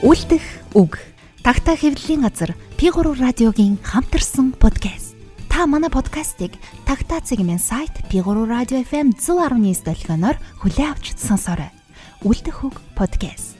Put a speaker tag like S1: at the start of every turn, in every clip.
S1: Үлдэх үг. Тагтаа хэвлэлийн газар P3 радиогийн хамтарсан подкаст. Та манай подкастыг Тагтаа цэгмэн сайт P3 радио FM 119 долгионоор хүлээн авч сонсоорой. Үлдэх үг подкаст.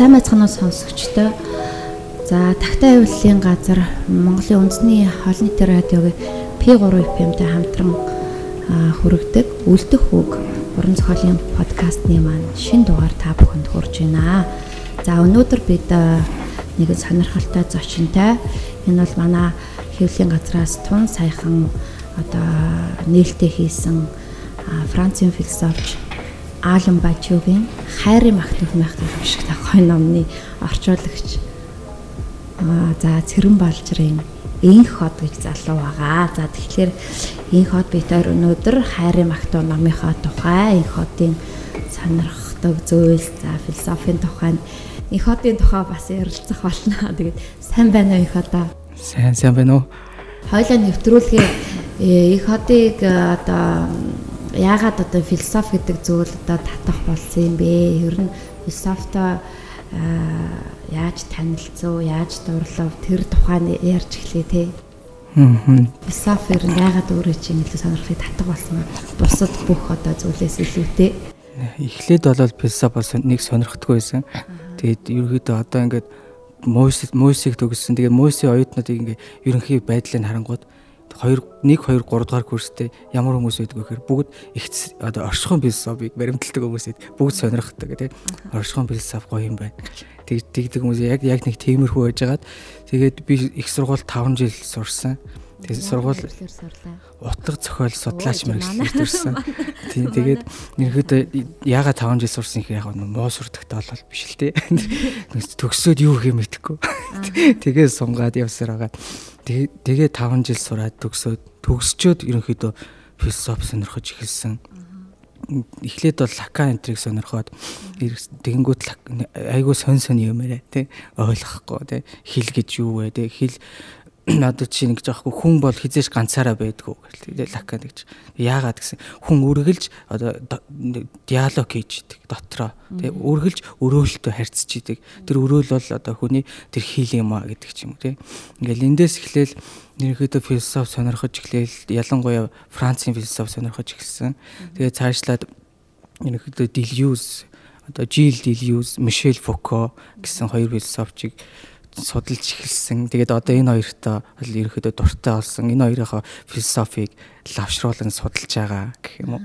S2: Сайн байцгаана уу сонсогчдоо. За тагтаа явууллын газар Монголын үндэсний олон нийтийн радиогийн P3 FM-тэй хамтран хүргэдэг Үлдэх үг уран зохиолын подкастны маань шин дугаар та бүхэнд хүрж байна. За өнөөдөр бид нэгэн сонирхолтой зочинтой энэ бол манай хэвлэлийн газраас тун саяхан одоо нээлттэй хийсэн Францын философч Аалан Бажуугийн хайрын магтмал магтмал хэмжигтэй гой номны орчуулагч аа за цэрэн балжрын инх хот гэж залуу байгаа. За тэгэхээр инх хот битээр өнөөдөр хайрын магтмал номынхаа тухай инх хотын сонирхдаг зүйл за философийн тухай инх хотын тухай бас ярилцах болно. Тэгээд сайн байна уу инх хотоо?
S3: Сайн сайн байна уу?
S2: Хойлоо нэвтрүүлгээ инх хотыг одоо яагаад одоо философи гэдэг зүйл одоо татах болсон юм бэ? Ер нь философтой яаж танилцв, яаж дурлав тэр тухайн ярьж эхлэе те. Философи ер нь яагаад өөрөө чинь илүү сонирхлыг татах болсон бэ? Бусад бүх одоо зүйлээс илүүтэй.
S3: Эхлээд бол философи бол нэг сонирхдаггүй байсан. Тэгээд ерөөдөө одоо ингээд Мойс Мойсыг төгссөн. Тэгээд Мойсийн оюутнуудыг ингээд ерөнхий байдлыг харангууд 2 1 2 3 дугаар курстэй ямар хүмүүс байдаг вэ гэхээр бүгд их одоо оршихуйн философиг баримталдаг хүмүүс эд бүгд сонирхдаг тий оршихуйн философи гоё юм байна. Тэг тэгдэг хүмүүс яг яг нэг тиймэрхүү байжгаад тэгээд би их сургууль 5 жил сурсан Тэгээд сургууль утлаг зохиол судлаач мэрэгчлэр төрсэн. Тийм тэгээд ерөөдөө яагаад 5 жил сурсан их яг муу сурдагтай болол биш л тий. Төгсөөд юу гэх юм мэдэхгүй. Тэгээд сунгаад явсаар байгаа. Тэгээд 5 жил сураад төгсөөд төгсчөөд ерөнхийдөө философи сонирхож эхэлсэн. Эхлээд бол лакан энтриг сонирхоод тэгэнгүүт айгуу сон сон юм ярэ тий ойлгохгүй тий хэл гэж юу вэ тий хэл одоо чи нэг жоохгүй хүн бол хизээш ганцаараа байдгүй гэл лакан гэж яагаад гэсэн. Хүн үргэлж одоо диалог хийж идэг дотроо. Тий үргэлж өрөөлтөө харьцаж идэг. Тэр өрөөл бол одоо хүний тэр хил юм а гэдэг ч юм уу тий ингээл эндээс эхлээл ерөнхийдөө философи сонирхож эхлээл ялангуяа Францын философи сонирхож эхэлсэн. Тэгээ цаашлаад ерөнхийдөө Делюс одоо Жил Делюс Мишель Фуко гэсэн хоёр философчийг судалж эхэлсэн. Тэгээд одоо энэ хоёртой бол ерөөхдөө дуртай болсон. Энэ хоёрынхоо философиг лавшруулан судалж байгаа гэх юм уу.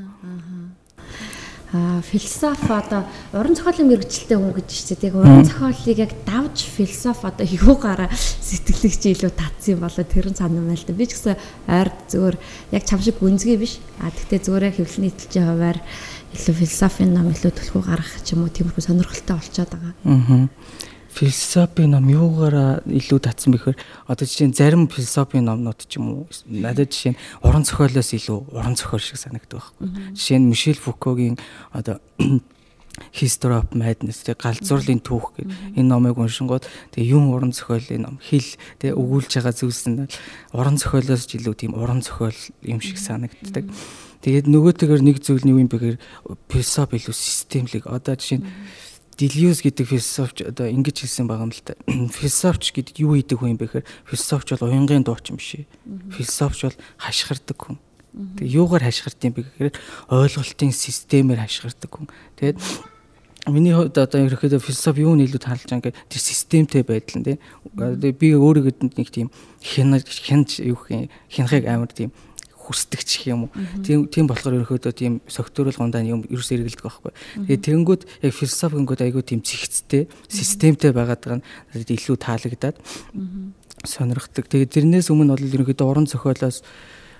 S2: Аа философи одоо уран зохиолын мэрэгчлээ хүн гэж шүү дээ. Уран зохиолыг яг давж философи одоо юугаараа сэтгэлэгч илүү татсан юм болоо тэр нь санамай л да. Би ч гэсэн ойр зүгээр яг чам шиг гүнзгий биш. А тэгтээ зүгээр хөвлөний төлчийн хуваар илүү философийн ном илүү төлхөө гаргах ч юм уу тиймэрхүү сонирхолтой болчиход байгаа.
S3: Аа философи ном юугаараа илүү татсан бэхээр одоо жишээ нь зарим философи номнууд ч юм уу надад жишээ нь уран зохиолоос илүү уран зохиол шиг санагддаг байхгүй. Жишээ нь Мишель Фукогийн одоо History of Madness тэг галзуурлын түүх гэх энэ номыг уншингууд тэг юм уран зохиолын ном хэл тэг өгүүлж байгаа зүйлс нь уран зохиолоос илүү тийм уран зохиол юм шиг санагддаг. Тэгээд нөгөөтэйгэр нэг зүйл нь юу юм бэ гэхээр философи илүү системлэг. Одоо жишээ нь Делиус гэдэг философч одоо ингэж хэлсэн байгаа юм л та. Философч гэдэг юу хийдэг хүн юм бэ гэхээр философч бол уянгийн дуучин биш ээ. Философч бол хашгирдаг хүн. Тэг юугаар хашгирд юм бэ гэхээр ойлголтын системээр хашгирдаг хүн. Тэгээд миний хувьд одоо ерөөхдөө философи юу нэлээд хаалж байгаа гэхээр тэр системтэй байдал нь тий. Би өөрийгөө нэг тийм хянаж хянаж юу гэх юм хянахыг амар тийм хүсдэг ч юм уу. Тийм тийм болохоор ерөөхдөө тийм согтөрөл гундаа юм ерөөс эргэлдэг байхгүй. Тэгээд тэгэнгүүт яг философингууд айгүй тийм зихцтэй, системтэй байгаад байгаа нь илүү таалагдаад сонирхдаг. Тэгээд тэрнээс өмнө бол ерөөхдөө уран зохиолоос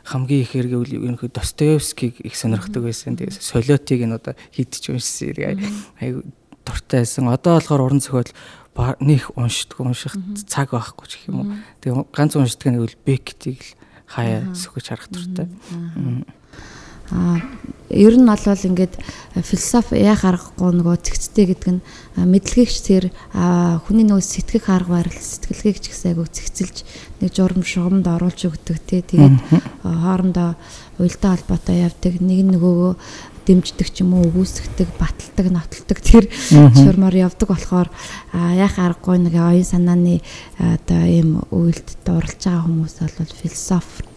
S3: хамгийн их хэрэг ерөнхий Достоевскийг их сонирхдаг байсан. Тэгээд солиотыг нь одоо хийдэж уншсан. Айгу дуртай байсан. Одоо болохоор уран зохиол нэг уншдаг унших цаг байхгүй ч юм уу. Тэгээ ганц уншдаг нэг бол Бекетийг л хаяа сөхөж харах туртай.
S2: Аа ер нь бол ингээд философи яах аргагүй нөгөө цэгцтэй гэдэг нь мэдлэгч тэр хүний нөгөө сэтгэх арга барил сэтгэлгээг ч гэсэн айгу цэгцэлж нэг журам шугамд оруулж өгдөг тий тэгээд хоорондоо уялдаа холбоотой явдаг. Нэг нөгөөгөө дэмждэг ч юм уу өгөөсгдөг баталдаг нотолдог тэр шурмаар явдаг болохоор яах аргагүй нэг оюун санааны одоо ийм үйлдэлд оролцож байгаа хүмүүс бол философт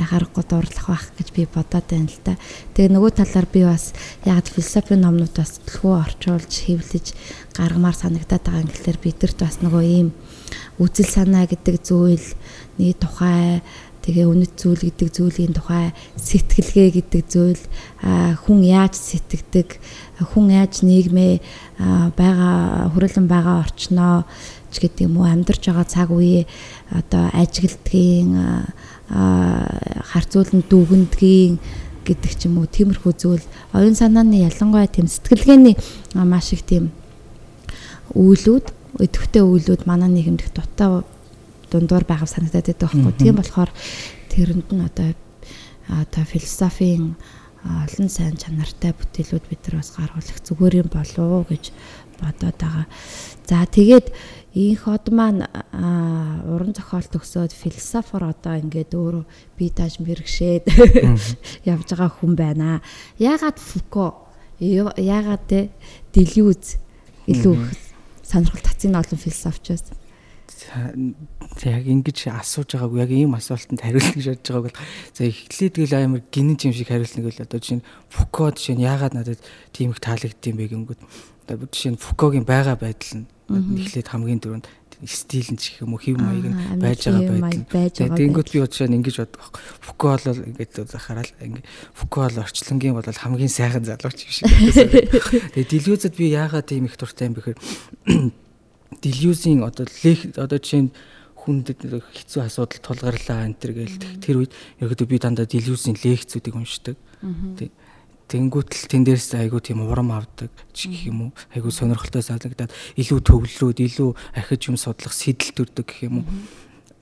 S2: харахгүй дурлах байх гэж би бодоод байна л да. Тэгээ нөгөө талаар би бас яг философийн номнууд бас төлхөө орчуулж хэвлэж гаргамаар санагдаад байгаа юм гэхэлэр бидэрт бас нөгөө ийм үзэл санаа гэдэг зүйл нэг тухай тэгээ үнэт зүйл гэдэг зүйлийн тухай сэтгэлгээ гэдэг зүйл хүн яаж сэтгэдэг хүн яаж нийгмээ байгаа хүрээлэн байгаа орчноо ч гэдэг юм уу амьдарч байгаа цаг үеэ одоо ажиглдгийн харьцуулан дүгнэдгийн гэдэг ч юм уу тиймэрхүү зүйл. Оюун санааны ялангуяа тийм сэтгэлгээний маш их тийм үйлүүд өдөртэй үйлүүд манай нийгэмд их дутаа дундуур байгаа санагдаад байдаг байхгүй. Тийм болохоор тэрэнд нь одоо одоо философийн олон сайн чанартай бүтээлүүд бид нар бас гаргуулах зүгээр юм болов уу гэж бодоод байгаа. За тэгээд Инх од маань уран зохиол төгсөөд философор одоо ингээд өөрөө бие тааж мэрэгшээд явж байгаа хүн байна. Ягаад Фуко ягаад те Делюз илүү сонирхол татсан олон философчоос
S3: яг ингэж асууж байгаагүй яг ийм асуултанд хариулна гэж бодож байгааг бол за эхлээд гэл амар гинэн юм шиг хариулна гэвэл одоо жишээ нь Фуко жишээ нь ягаад надад тийм их таалагдсан бэ гингүүд одоо жишээ нь Фукогийн байгаа байдал нь эхлээд хамгийн дөрөнд стил нь ч гэх юм уу хэв маяг нь байж байгаа байдал. Тэгэнгүүт би удаа нь ингэж боддог байхгүй. Фуко бол ингээд хараад ингээд Фуко бол орчлонгийн бол хамгийн сайхан залууч юм шиг байна. Тэгээ Делюзад би яагаад тийм их дуртай юм бэхээр Делюзийн одоо лех одоо жишээ нь хүнд хэцүү асуудал тулгарлаа энэ төр гээл тэр үед ерөөдөө би дандаа Делюзийн лекцүүдийг уншдаг. Тэг Тэнгүүтэл тэн дээрс айгуу тийм урам авдаг ч гэх юм уу. Айгуу сонирхолтой санагдаад илүү төвлөрөөд илүү ахиж юм судлах сэтэл төрдөг гэх юм уу.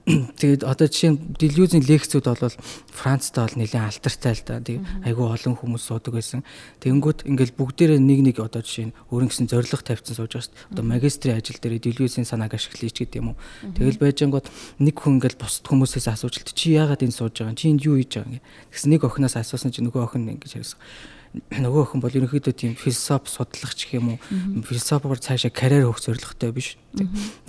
S3: Тэгээд одоо жишээ нь Делюзийн лекцүүд бол Францд бол нэлээд алтартай л да. Тэг айгүй олон хүмүүс суудаг байсан. Тэнгүүд ингээл бүгдээрээ нэг нэг одоо жишээ нь өөрөнгө гэсэн зориг тавьсан сууж байгаа шүү дээ. Одоо магистрийн ажил дээр Делюзийн санааг ашиглая ч гэдэг юм уу. Тэгэл байжангууд нэг хүн ингээл бусд хүмүүсээс асууж л чи яагаад энэ сууж байгаа юм? Чи энд юу хийж байгаа юм? Тэгсэн нэг охиноос асуусан чи нөгөө охин ингэж хэлсэн нөгөө охин бол ерөнхийдөө тийм философи гэх юм уу? Философиор цаашаа карьер хөөх зорилготой биш.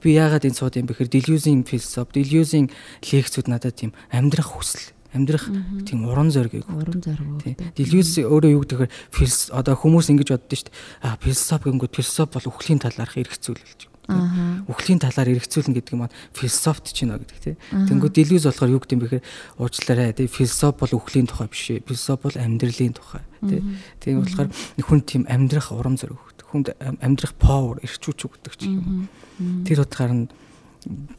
S3: Би яагаад энэ сууд юм бэхээр Делюзийн философи, Делюзийн лекцүүд надад тийм амьдрах хүсэл амьдрах тийм уран зориг
S2: уран зориг.
S3: Делюз өөрөө юу гэхээр филос одоо хүмүүс ингэж боддоо шүү дээ. А философи гингүүд философи бол үхлийн талаарх эрх зүйл болж Үхлийн талаар эргцүүлнэ гэдэг нь философт ч нэ гэдэг тийм. Тэнгүүд дэлгүүз болохоор юу гэдэг юм бэхээр уучлаарай тийм философи бол үхлийн тухай биш ээ. Философи бол амьдралын тухай тийм. Тийм болохоор хүн тийм амьдрах урам зориг. Хүнд амьдрах power эрчүүч өгдөг ч юм. Тэр утгаар нь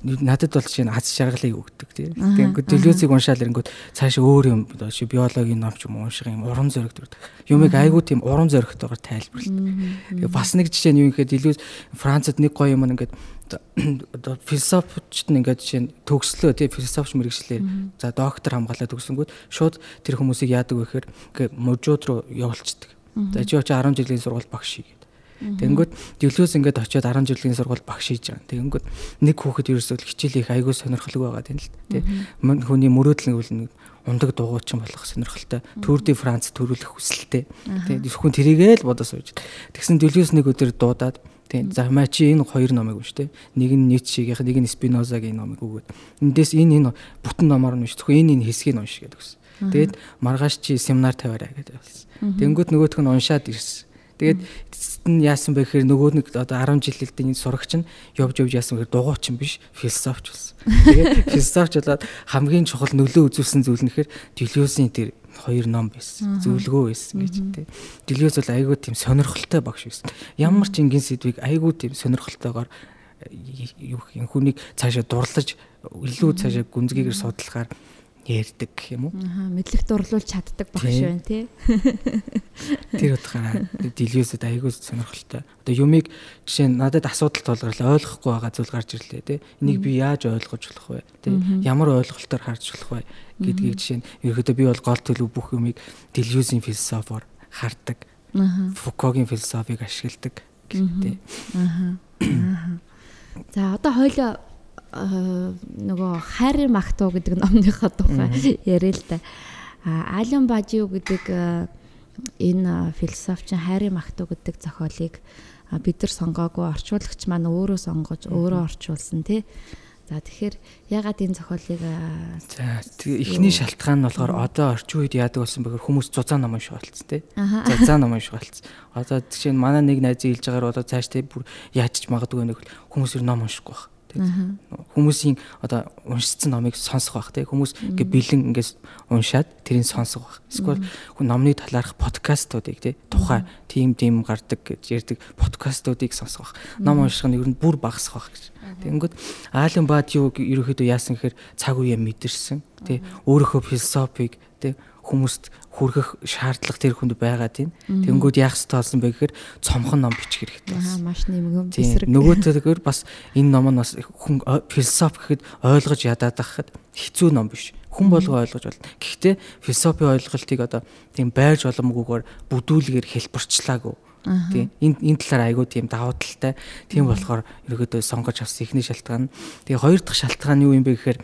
S3: надад бол чинь аз жаргалыг өгдөг тийм. Тэгэнгүүт телевизийг уншаал ирэнгүүт цааш өөр юм чи биологийн ном ч юм унших юм уран зориг төрдөг. Юмыг айгүй тийм уран зоригтойгоор тайлбарлалт. Бас нэг жишээ нь юу гэхээр телевиз Францад нэг гоё юм ингээд одоо философичд нь ингээд жишээ нь төгслөө тийм философич мэрэгчлээ. За доктор хамгаалаад төгсөнгүүт шууд тэр хүмүүсийг яадаг вэ гэхээр ингээд можууд руу явуулцдаг. За чи очи 10 жилийн сургууль багш шиг Тэнгүүд Дэлгөөс ингээд очиод 10 жилийн сургууль багш хийж байгаа. Тэнгүүд нэг хүүхэд ерөөсөө хичээл их айгүй сонирхолтой байгаа тийм л тий. Хүний мөрөөдөл нь ундаг дугуйчин болох сонирхолтой. Төр ди Франц төрүүлэх хүсэлтэй. Тий. Зөвхөн тэрийгээ л бодож сууж. Тэгсэн Дэлгөөс нэг өдөр дуудаад тий. За маа чи энэ хоёр номыг унш тий. Нэг нь Ницшегийн, нэг нь Спинозагийн номыг өгөөд. Эндээс энэ энэ бүтэн номоор нь унш. Зөвхөн энэ энэ хэсгийг унш гэдэг гэсэн. Тэгээд маргааш чи семинар тавиараа гэдэг болсон. Тэнгүүд нөгөөх нь уншаад ирсэн. Тэгээд эцэст нь яасан бэ гэхээр нөгөө нэг одоо 10 жилийн сурагч нь явж явж яасан гэхээр дугуйч юм биш философч болсон. Тэгээд философч болоод хамгийн чухал нөлөө үзүүлсэн зүйл нь гэхээр Делиосийн тэр хоёр ном байсан. Зөвлөгөө байсан гэж тий. Делиос бол айгүй тийм сонирхолтой багш байсан. Ямар ч энгийн сэдвийг айгүй тийм сонирхолтойгоор юу хүнийг цаашаа дурлаж илүү цаашаа гүнзгийгээр судлахаар ярьдаг гэх юм уу.
S2: Аа мэдлэг дурлуулж чаддаг багш байна тий.
S3: Тэр утгаараа Делиусэд айгүй сонирхолтой. Одоо юмыг жишээ нь надад асуудал тулгарлаа ойлгохгүй байгаа зүйл гарч ирлээ тий. Энийг би яаж ойлгож болох вэ? Тий. Ямар ойлголтоор харж болох вэ гэдгийг жишээ нь ерөөдөө би бол гол төлөв бүх юмыг Делиусийн философоор хардаг. Фукогийн философийг ашигладаг гэдэг. Аа.
S2: За одоо хоёлоо нөгөө хайрын магтуу гэдэг номныхоо тухай яриа л да. Ален Бажиу гэдэг энэ философчин хайрын магтуу гэдэг зохиолыг бид нар сонгоогүй орчуулагч маань өөрөө сонгож өөрөө орчуулсан тий. За тэгэхээр ягаад энэ зохиолыг
S3: за эхний шалтгаан нь болохоор одоо орчин үед яадаг болсон бэхээр хүмүүс зузаан ном унших болсон тий. Зузаан ном унших болсон. Одоо жишээ нь манай нэг найз хэлж байгаагаар одоо цааш тий бүр яаж ч магадгүй нэг хүмүүс ном уншихгүй байх Хүмүүсийн одоо уншсан номыг сонсох байх тийм хүмүүс ингээ бэлэн ингээс уншаад тэрийг сонсох байх. Эсвэл хүн номны талаарх подкастуудыг тийм тухай тийм тийм гардаг гэж ярьдаг подкастуудыг сонсох байх. Ном унших нь ер нь бүр багасах байх гэж. Тэгэнгүүт Аален Баадиу ерөөхдөө яасан гэхээр цаг үеэ мэдэрсэн тийм өөрийнхөө философиг тийм хүмүүст хүргэх шаардлага тэр хүнд байгаа тийм. Тэнгүүд яах ёстой болсон бэ гэхээр цомхон ном бичих хэрэгтэй
S2: болсон. Аа маш нэмгэн бисрэг.
S3: Нөгөөтэйгээр бас энэ ном нь бас хүн философи гэхэд ойлгож ядаад байхад хэцүү ном биш. Хүн болго ойлгож болно. Гэхдээ философи ойлголтыг одоо тийм байрж боломгүйгээр бүдүүлгээр хэлбэрчлаагүй. Тийм энэ энэ талаар айгүй тийм давуу талтай. Тийм болохоор ерөөдөө сонгож авсан ихний шалтгаан. Тэгээ хоёр дахь шалтгаан юу юм бэ гэхээр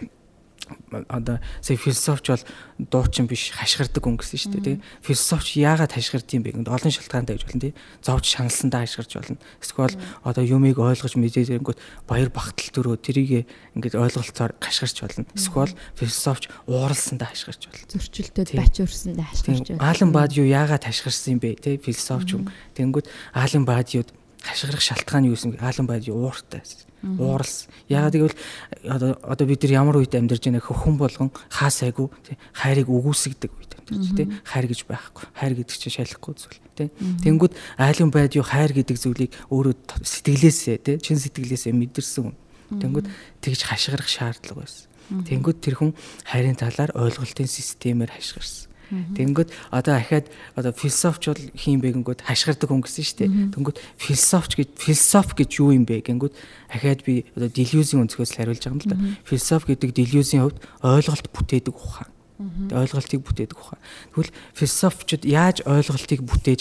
S3: одоо сая философч бол дуучин биш хашгирдаг хүн гэсэн шүү дээ тий. Философч яагаад хашгирд юм бэ гэнд олон шалтгаантай гэж болно тий. Зовж шаналсандаа хашгирч болно. Эсвэл одоо юмыг ойлгож мэдээрэнгүүт баяр багтал төрөө тэрийг ингээд ойлголцоор хашгирч болно. Эсвэл философч ууралсандаа хашгирч болно.
S2: Зөрчилдөд бач өрсөндөө хашгирч
S3: байна. Аалан Баадиу яагаад хашгирсан юм бэ тий. Философч юм. Тэнгүүд Аалан Баадиуд хашгирах шалтгаан юу гэсэн Аалан Баадиу ууртай ууралс. Ягаад гэвэл одоо одоо бид нар ямар үед амьдарч байна хүн болгон хаа сайгүй хайрыг үгүйсгдэг үед амьдарч тий хайр гэж байхгүй. Хайр гэдэг чинь шалахгүй зүйл тий. Тэнгүүд айлын байд юу хайр гэдэг зүйлийг өөрөө сэтгэлээсээ тий чин сэтгэлээсээ мэдэрсэн хүн. Тэнгүүд тэгж хашгирах шаардлага байсан. Тэнгүүд тэр хүн хайрын талаар ойлголтын системээр хашгирсан. Тэнгүүд одоо ахаад одоо философч бол хийм бэ гингүүд хашгирдаг хүн гэсэн шүү дээ. Тэнгүүд философч гэж философ гэж юу юм бэ гингүүд ахаад би одоо делюзийн өнцгөөс л хариулж байгаа юм л да. Философ гэдэг делюзийн хувьд ойлголт бүтээдэг ухаан. Ойлголтыг бүтээдэг ухаан. Тэгвэл философчд яаж ойлголтыг бүтээж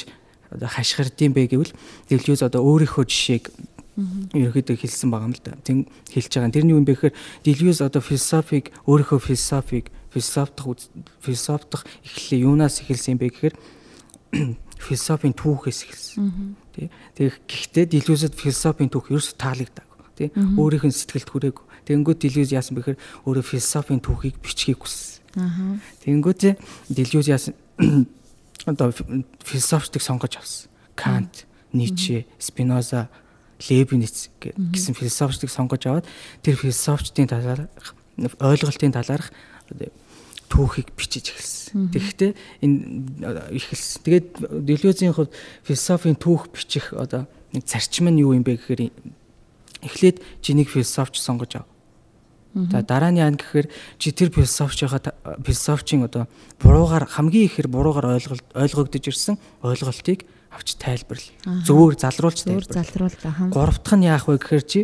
S3: одоо хашгирдсан бэ гэвэл делюз одоо өөрийнхөө жишээг ерөөхдөө хэлсэн байгаа юм л да. Тэн хэлж байгаа. Тэрний юм бэ гэхээр Делюс одоо философиг өөрийнхөө философиг философдох философдох эхлэлээ юунаас эхэлсэн бэ гэхээр философийн түүхээс эхэлсэн. Тий. Тэгээ гэхдээ Делюсэд философийн түүх ерөөс таалагдаагүй. Тий. Өөрийнх нь сэтгэлд хүрээгүй. Тэнгүүд Делюс яасан бэхээр өөрөө философийн түүхийг бичгийг хүссэн. Тэнгүүд Делюс яасан одоо философтыг сонгож авсан. Кант, Ницше, Спиноза, Лебниц гэсэн философчдыг сонгож аваад тэр философчдын талаарх ойлголтын талаарх түүхийг бичиж эхэлсэн. Тэгэхдээ энэ эхэлсэн. Тэгээд Делюзийн хувьд философийн түүх бичих одоо нэг зарчим нь юу юм бэ гэхээр эхлээд жинийг философч сонгож ав. За дараа нь яа гэхээр чи тэр философчийнхаа философчийн одоо буруугаар хамгийн ихээр буруугаар ойлголт ойлгогдож ирсэн ойлголтыг авч тайлбарлая. Зөвөр залруулж.
S2: Зөвөр залруулж
S3: аа. Гуравт нь яах вэ гэхээр чи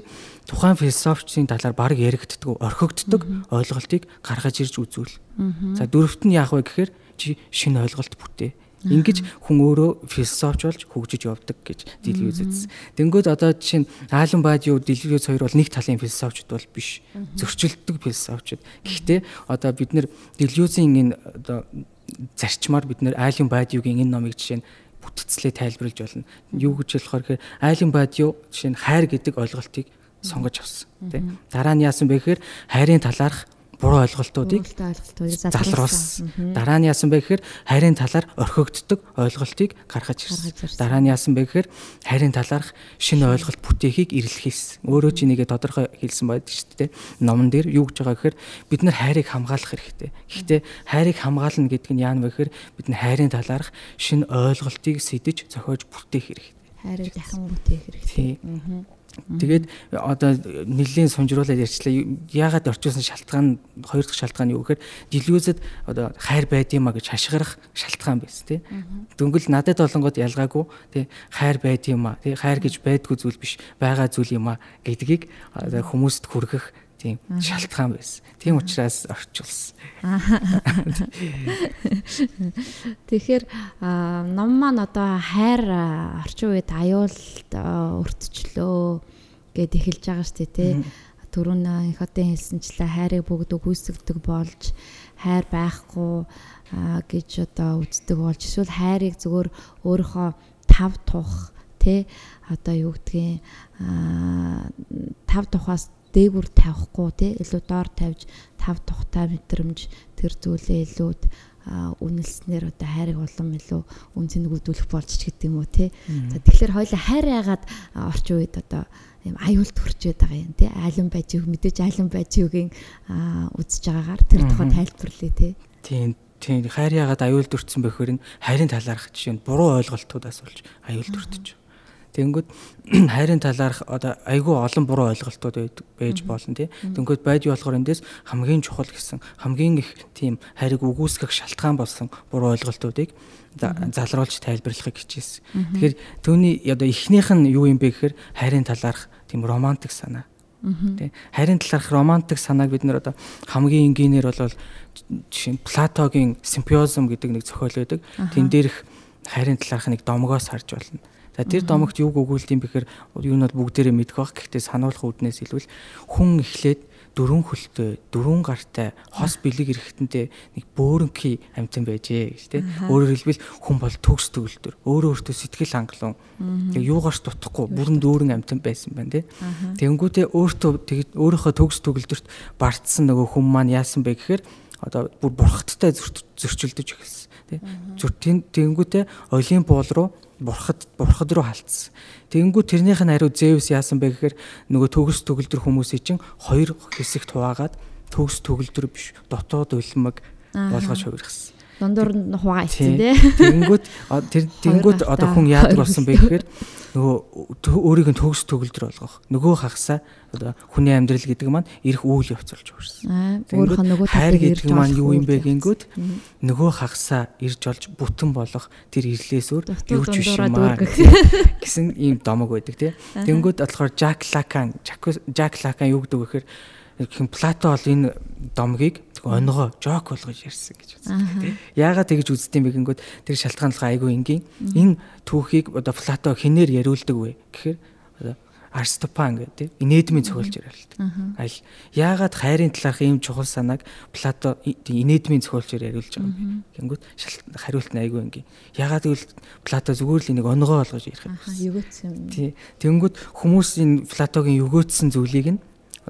S3: тухайн философчийн талаар баг яригддаг, орхигддог ойлголтыг гаргаж ирж үзүүл. За дөрөвт нь яах вэ гэхээр чи шинэ ойлголт бүтээ. Ингиж хүн өөрөө философч болж хөгжиж явдаг гэж Делиуз үзсэн. Тэнгүүд одоо жишээ нь Аалан Баадиу Делиуз хоёр бол нэг талын философчд бол биш. Зөрчилдөг философчд. Гэхдээ одоо бид нэр Делиузийн энэ одоо зарчмаар бид нэр Аалан Баадиугийн энэ номыг жишээ нь бүтцлээ тайлбарлаж болно. Юу гэж болохоор гэхээр айлын бад юу жишээ нь хайр гэдэг ойлголтыг сонгож авсан тийм. Дараа нь яасан бэ гэхээр хайрын талаарх буруу ойлголтуудыг залруулсан. Дараа нь яасан бэ гэхээр хайрын талаар орхигддог ойлголтыг гаргаж ирсэн. Дараа нь яасан бэ гэхээр хайрын талаарх шинэ ойлголт бүтээхийг эрэлхийлсэн. Өөрөө ч энийгээ тодорхой хэлсэн байдаг шүү дээ. Номон дээр юу гэж байгаа гэхээр бид нар хайрыг хамгаалах хэрэгтэй. Гэхдээ хайрыг хамгаална гэдэг нь яа гэхээр бид нар хайрын талаарх шинэ ойлголтыг сэдэж зохиож бүтээх хэрэгтэй.
S2: Хайрыг дахин бүтээх хэрэгтэй.
S3: Тэгээд одоо нэлийн сумжруулаад ярьчлаа. Яагаад орчуулсан шалтгаан хоёр дахь шалтгаан юу гэхээр дилүүзэд одоо хайр байд юмаа гэж хашгирах шалтгаан байс тий. Дөнгөл надад болонгод ялгаагүй тий хайр байд юмаа тий хайр гэж байдгүй зүйл биш байгаа зүйл юмаа гэдгийг хүмүүст хүргэх тийм шалтгаан байсан. Тийм учраас орчуулсан.
S2: Тэгэхээр ном маань одоо хайр орчин үед аюулд өртчлөө гэд эхэлж байгаа шүү дээ тий. Төрүн их хотын хэлсэнчлээ хайрыг бүгд үгүйсгдэг болж хайр байхгүй гэж одоо үздэг болж эсвэл хайрыг зөвөр өөрийнхөө тав тух тий одоо юу гэдгийг тав тухаас дээгүр тавихгүй тий илүү доор тавьж тав тухтай мэдрэмж тэр зүйлээ илүүд үнэлснээр одоо хайрыг улам илүү үнцэн нөгөөдүүлэх болж ч гэдэг юм уу тий. За тэгэхээр хоёул хайр яагаад орчин үед одоо юм аюулт хүрчээд байгаа юм тий. Айлан байж юу мэдээж айлан байж юугийн үзэж байгаагаар тэр тухай тайлбарлая тий.
S3: Тийм тийм хайр яагаад аюулт өртсөн бэхээр нь хайрын талаарх жишээ нь буруу ойлголтуудаас болж аюулт өртөж. Тэнгүүд хайрын талаарх одоо айгүй олон буруу ойлголтууд байж болно тий. Тэнгүүд байж болохоор эндээс хамгийн чухал гэсэн хамгийн их тийм хайрыг үгүйсгэх шалтгаан болсон буруу ойлголтуудыг залруулж тайлбарлахыг хичээсэн. Тэгэхээр түүний одоо эхнийх нь юу юм бэ гэхээр хайрын талаарх тийм романтик санаа. Тэ хайрын талаарх романтик санааг бид нэр одоо хамгийн энгийнээр бол жишээ нь Платогийн симпиозм гэдэг нэг зохиол байдаг. Тэн дээрх хайрын талаарх нэг домгоос харж болно. За тэр домогт юуг өгүүлдэм бэхээр юу нь бол бүгдээрээ мэдэх бах. Гэхдээ сануулах үүднээс илүүл хүн эхлээд дөрвөн хөлтэй, дөрвөн гартай, хос бэлэг эрэхтэнтэй нэг бөөрөнхий амьтан байжээ гэж тийм. Өөрөөр хэлбэл хүн бол төгс төгөлдөр. Өөрөө өөртөө сэтгэл хангалуун. Тэгээ юугаарч дутхгүй бүрэн дүүрэн амьтан байсан байна тийм. Тэнгүүтээ өөртөө тэгээд өөрийнхөө төгс төгөлдөрт бартсан нөгөө хүн маань яасан бэ гэхээр одоо бүр бурхттай зөрчилдөж эхэлсэн тийм. Тэнгүүтээ олийн буул руу бурхад бурхад руу халтсан. Тэгэнгүүт тэрнийх нь хариу Зевс яасан бэ гэхээр нөгөө төгс төгөлдөр хүмүүсийг чинь хоёр хэсэгт хуваагаад төгс төгөлдөр биш дотоод улмаг болгож хувиргасан.
S2: Дундуур нь хуваа ицсэн тий.
S3: Тэгэнгүүт тэр тэгэнгүүт одоо хүн яадаг болсон бэ гэхээр нөгөө өөрийг нь төгс төгөлдөр болгох. Нөгөө хагасаа одоо хүний амьдрал гэдэг маань ирэх үйл явц болж
S2: өөрсөн. Өөрийнхөө нөгөө
S3: хайр гэдэг маань юу юм бэ гингүүд нөгөө хагасаа ирж олж бүтэн болох тэр ирлээс өөр юу ч биш юм аа гэсэн ийм домог байдаг тий. Тэнгүүд болохоор Жак Лакан Жак Лакан юу гэдэг вэ гэхээр гэх Плато бол энэ домгийг онгоо жок болгож ярьсан гэж үздэг тийм. Яагаад тэгж үздэм бэ гингүүд тэр шалтгаанлага айгүй энгийн. Энэ түүхийг одоо Плато хинээр яриулдаг вэ гэхээр Арстопан гэдэг тийм инээдмийн цохилж яриулдаг. Аль яагаад хайрын талаарх ийм чухал санааг Плато инээдмийн цохилж яриулж байгаа юм бэ? Гингүүд хариулт нь айгүй энгийн. Яагаад гэвэл Плато зүгээр л нэг онгоо болгож ярих юм.
S2: Югөөцсөн юм.
S3: Тийм. Тэнгүүд хүмүүс энэ Платогийн югөөцсөн зүйлийг нь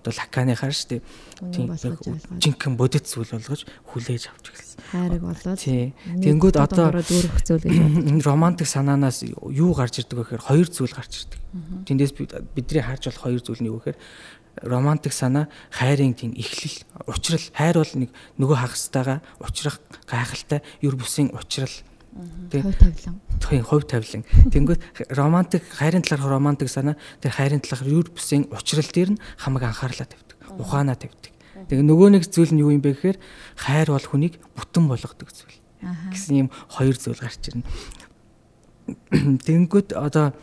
S3: одоо лаканыхаар шүү дээ. Тийм жинхэнэ бодит зүйл болгож хүлээж авч эхэлсэн.
S2: Хайрыг болоод
S3: Тэнгүүд одоо
S2: дүүрэх зүйл гэж
S3: романтик санаанаас юу гарч ирдэг вэ гэхээр хоёр зүйл гарч ирдэг. Тэндээс бидний харж болох хоёр зүйл нь юу гэхээр романтик санаа хайрын тийм эхлэл учрал хайр бол нэг нөгөө хагастайгаа учрах гайхалтай юр бүсийн учрал
S2: хувь тавилан.
S3: Тийм хувь тавилан. Тэнгүүд романтик хайрын талаарх романтик санаа тэр хайрын талаарх юр бүсийн учрал дээр нь хамаг анхаарлаа тавьдаг. Ухаанаа тавьдаг. Тэгээ нөгөө нэг зүйл нь юу юм бэ гэхээр хайр бол хүнийг бүтэн болгодог зүйл. гэсэн юм хоёр зүйл гарч ирнэ. Тэнгүүд одоо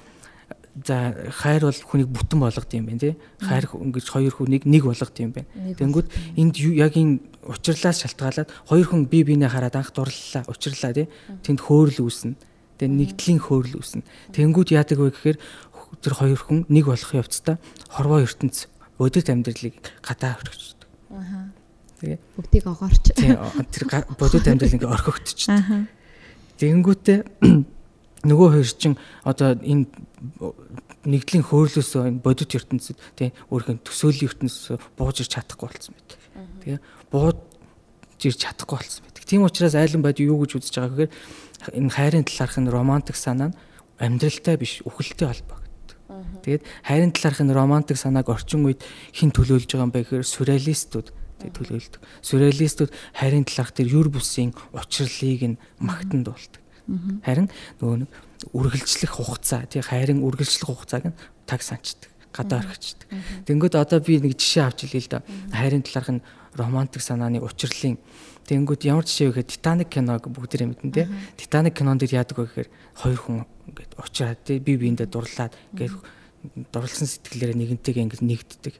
S3: за хайр бол хүнийг бүтэн болгодог юм байна тий. Хайр ингэж хоёр хүнийг нэг болгодог юм байна. Тэнгүүд энд яг энэ учирлаас шалтгаалаад хоёр хүн бие биенээ хараад анх дурлалаа, учирлаа тий. Тэнд хөөрл үүснэ. Тэгээ нэгдлийн хөөрл үүснэ. Тэнгүүд яадаг вэ гэхээр тэр хоёр хүн нэг болох явцдаа хорвоо ертөнц бодит амьдралыг гадаа өргөждөг. Аа.
S2: Тэгээ бүгдийг огоорч.
S3: Тийм тэр бодит амьдрал ингээ орхигдчихдаг. Тэгэнгүүтээ нөгөө хоёр чинь одоо энэ нэгдлийн хөөрлөөс энэ бодит ертөнцид тий өөрхөн төсөөллийн ертөнцөөс бууж ирч чадахгүй болсон байдаг. Тэгээ бууж ирч чадахгүй болсон байдаг. Тийм учраас айлан байд юу гэж үзэж байгаа гэхээр энэ хайрын талаарх нь романтик санаа нь амьдралтай биш үхэлтэй холбогддог. Тэгээд хайрын талаарх нь романтик санааг орчин үед хэн төлөөлж байгаа юм бэ гэхээр сюрреалистууд төлөөлдөг. Сюрреалистууд хайрын талаарх тэр юр бүсийн учрлыг нь магтанд болдог. Харин нөгөө нэг үргэлжлэх хугацаа тий хайрын үргэлжлэх хугацааг нь таг санчдаг. гадаа орхичдаг. Тэнгүүд одоо би нэг жишээ авч хэлье л да. Хайрын талаарх нь романтик санааны учрлын Тэнгүүд ямар жишээ вэ гэхээр Титаник киног бүгдээрээ мэднэ те. Титаник кинон дээр яадаг вэ гэхээр хоёр хүн ингээд уучраад те би биендээ дурлаад ингээд дурлсан сэтгэлээрээ нэгэнтэйгээ ингээд нэгддэг.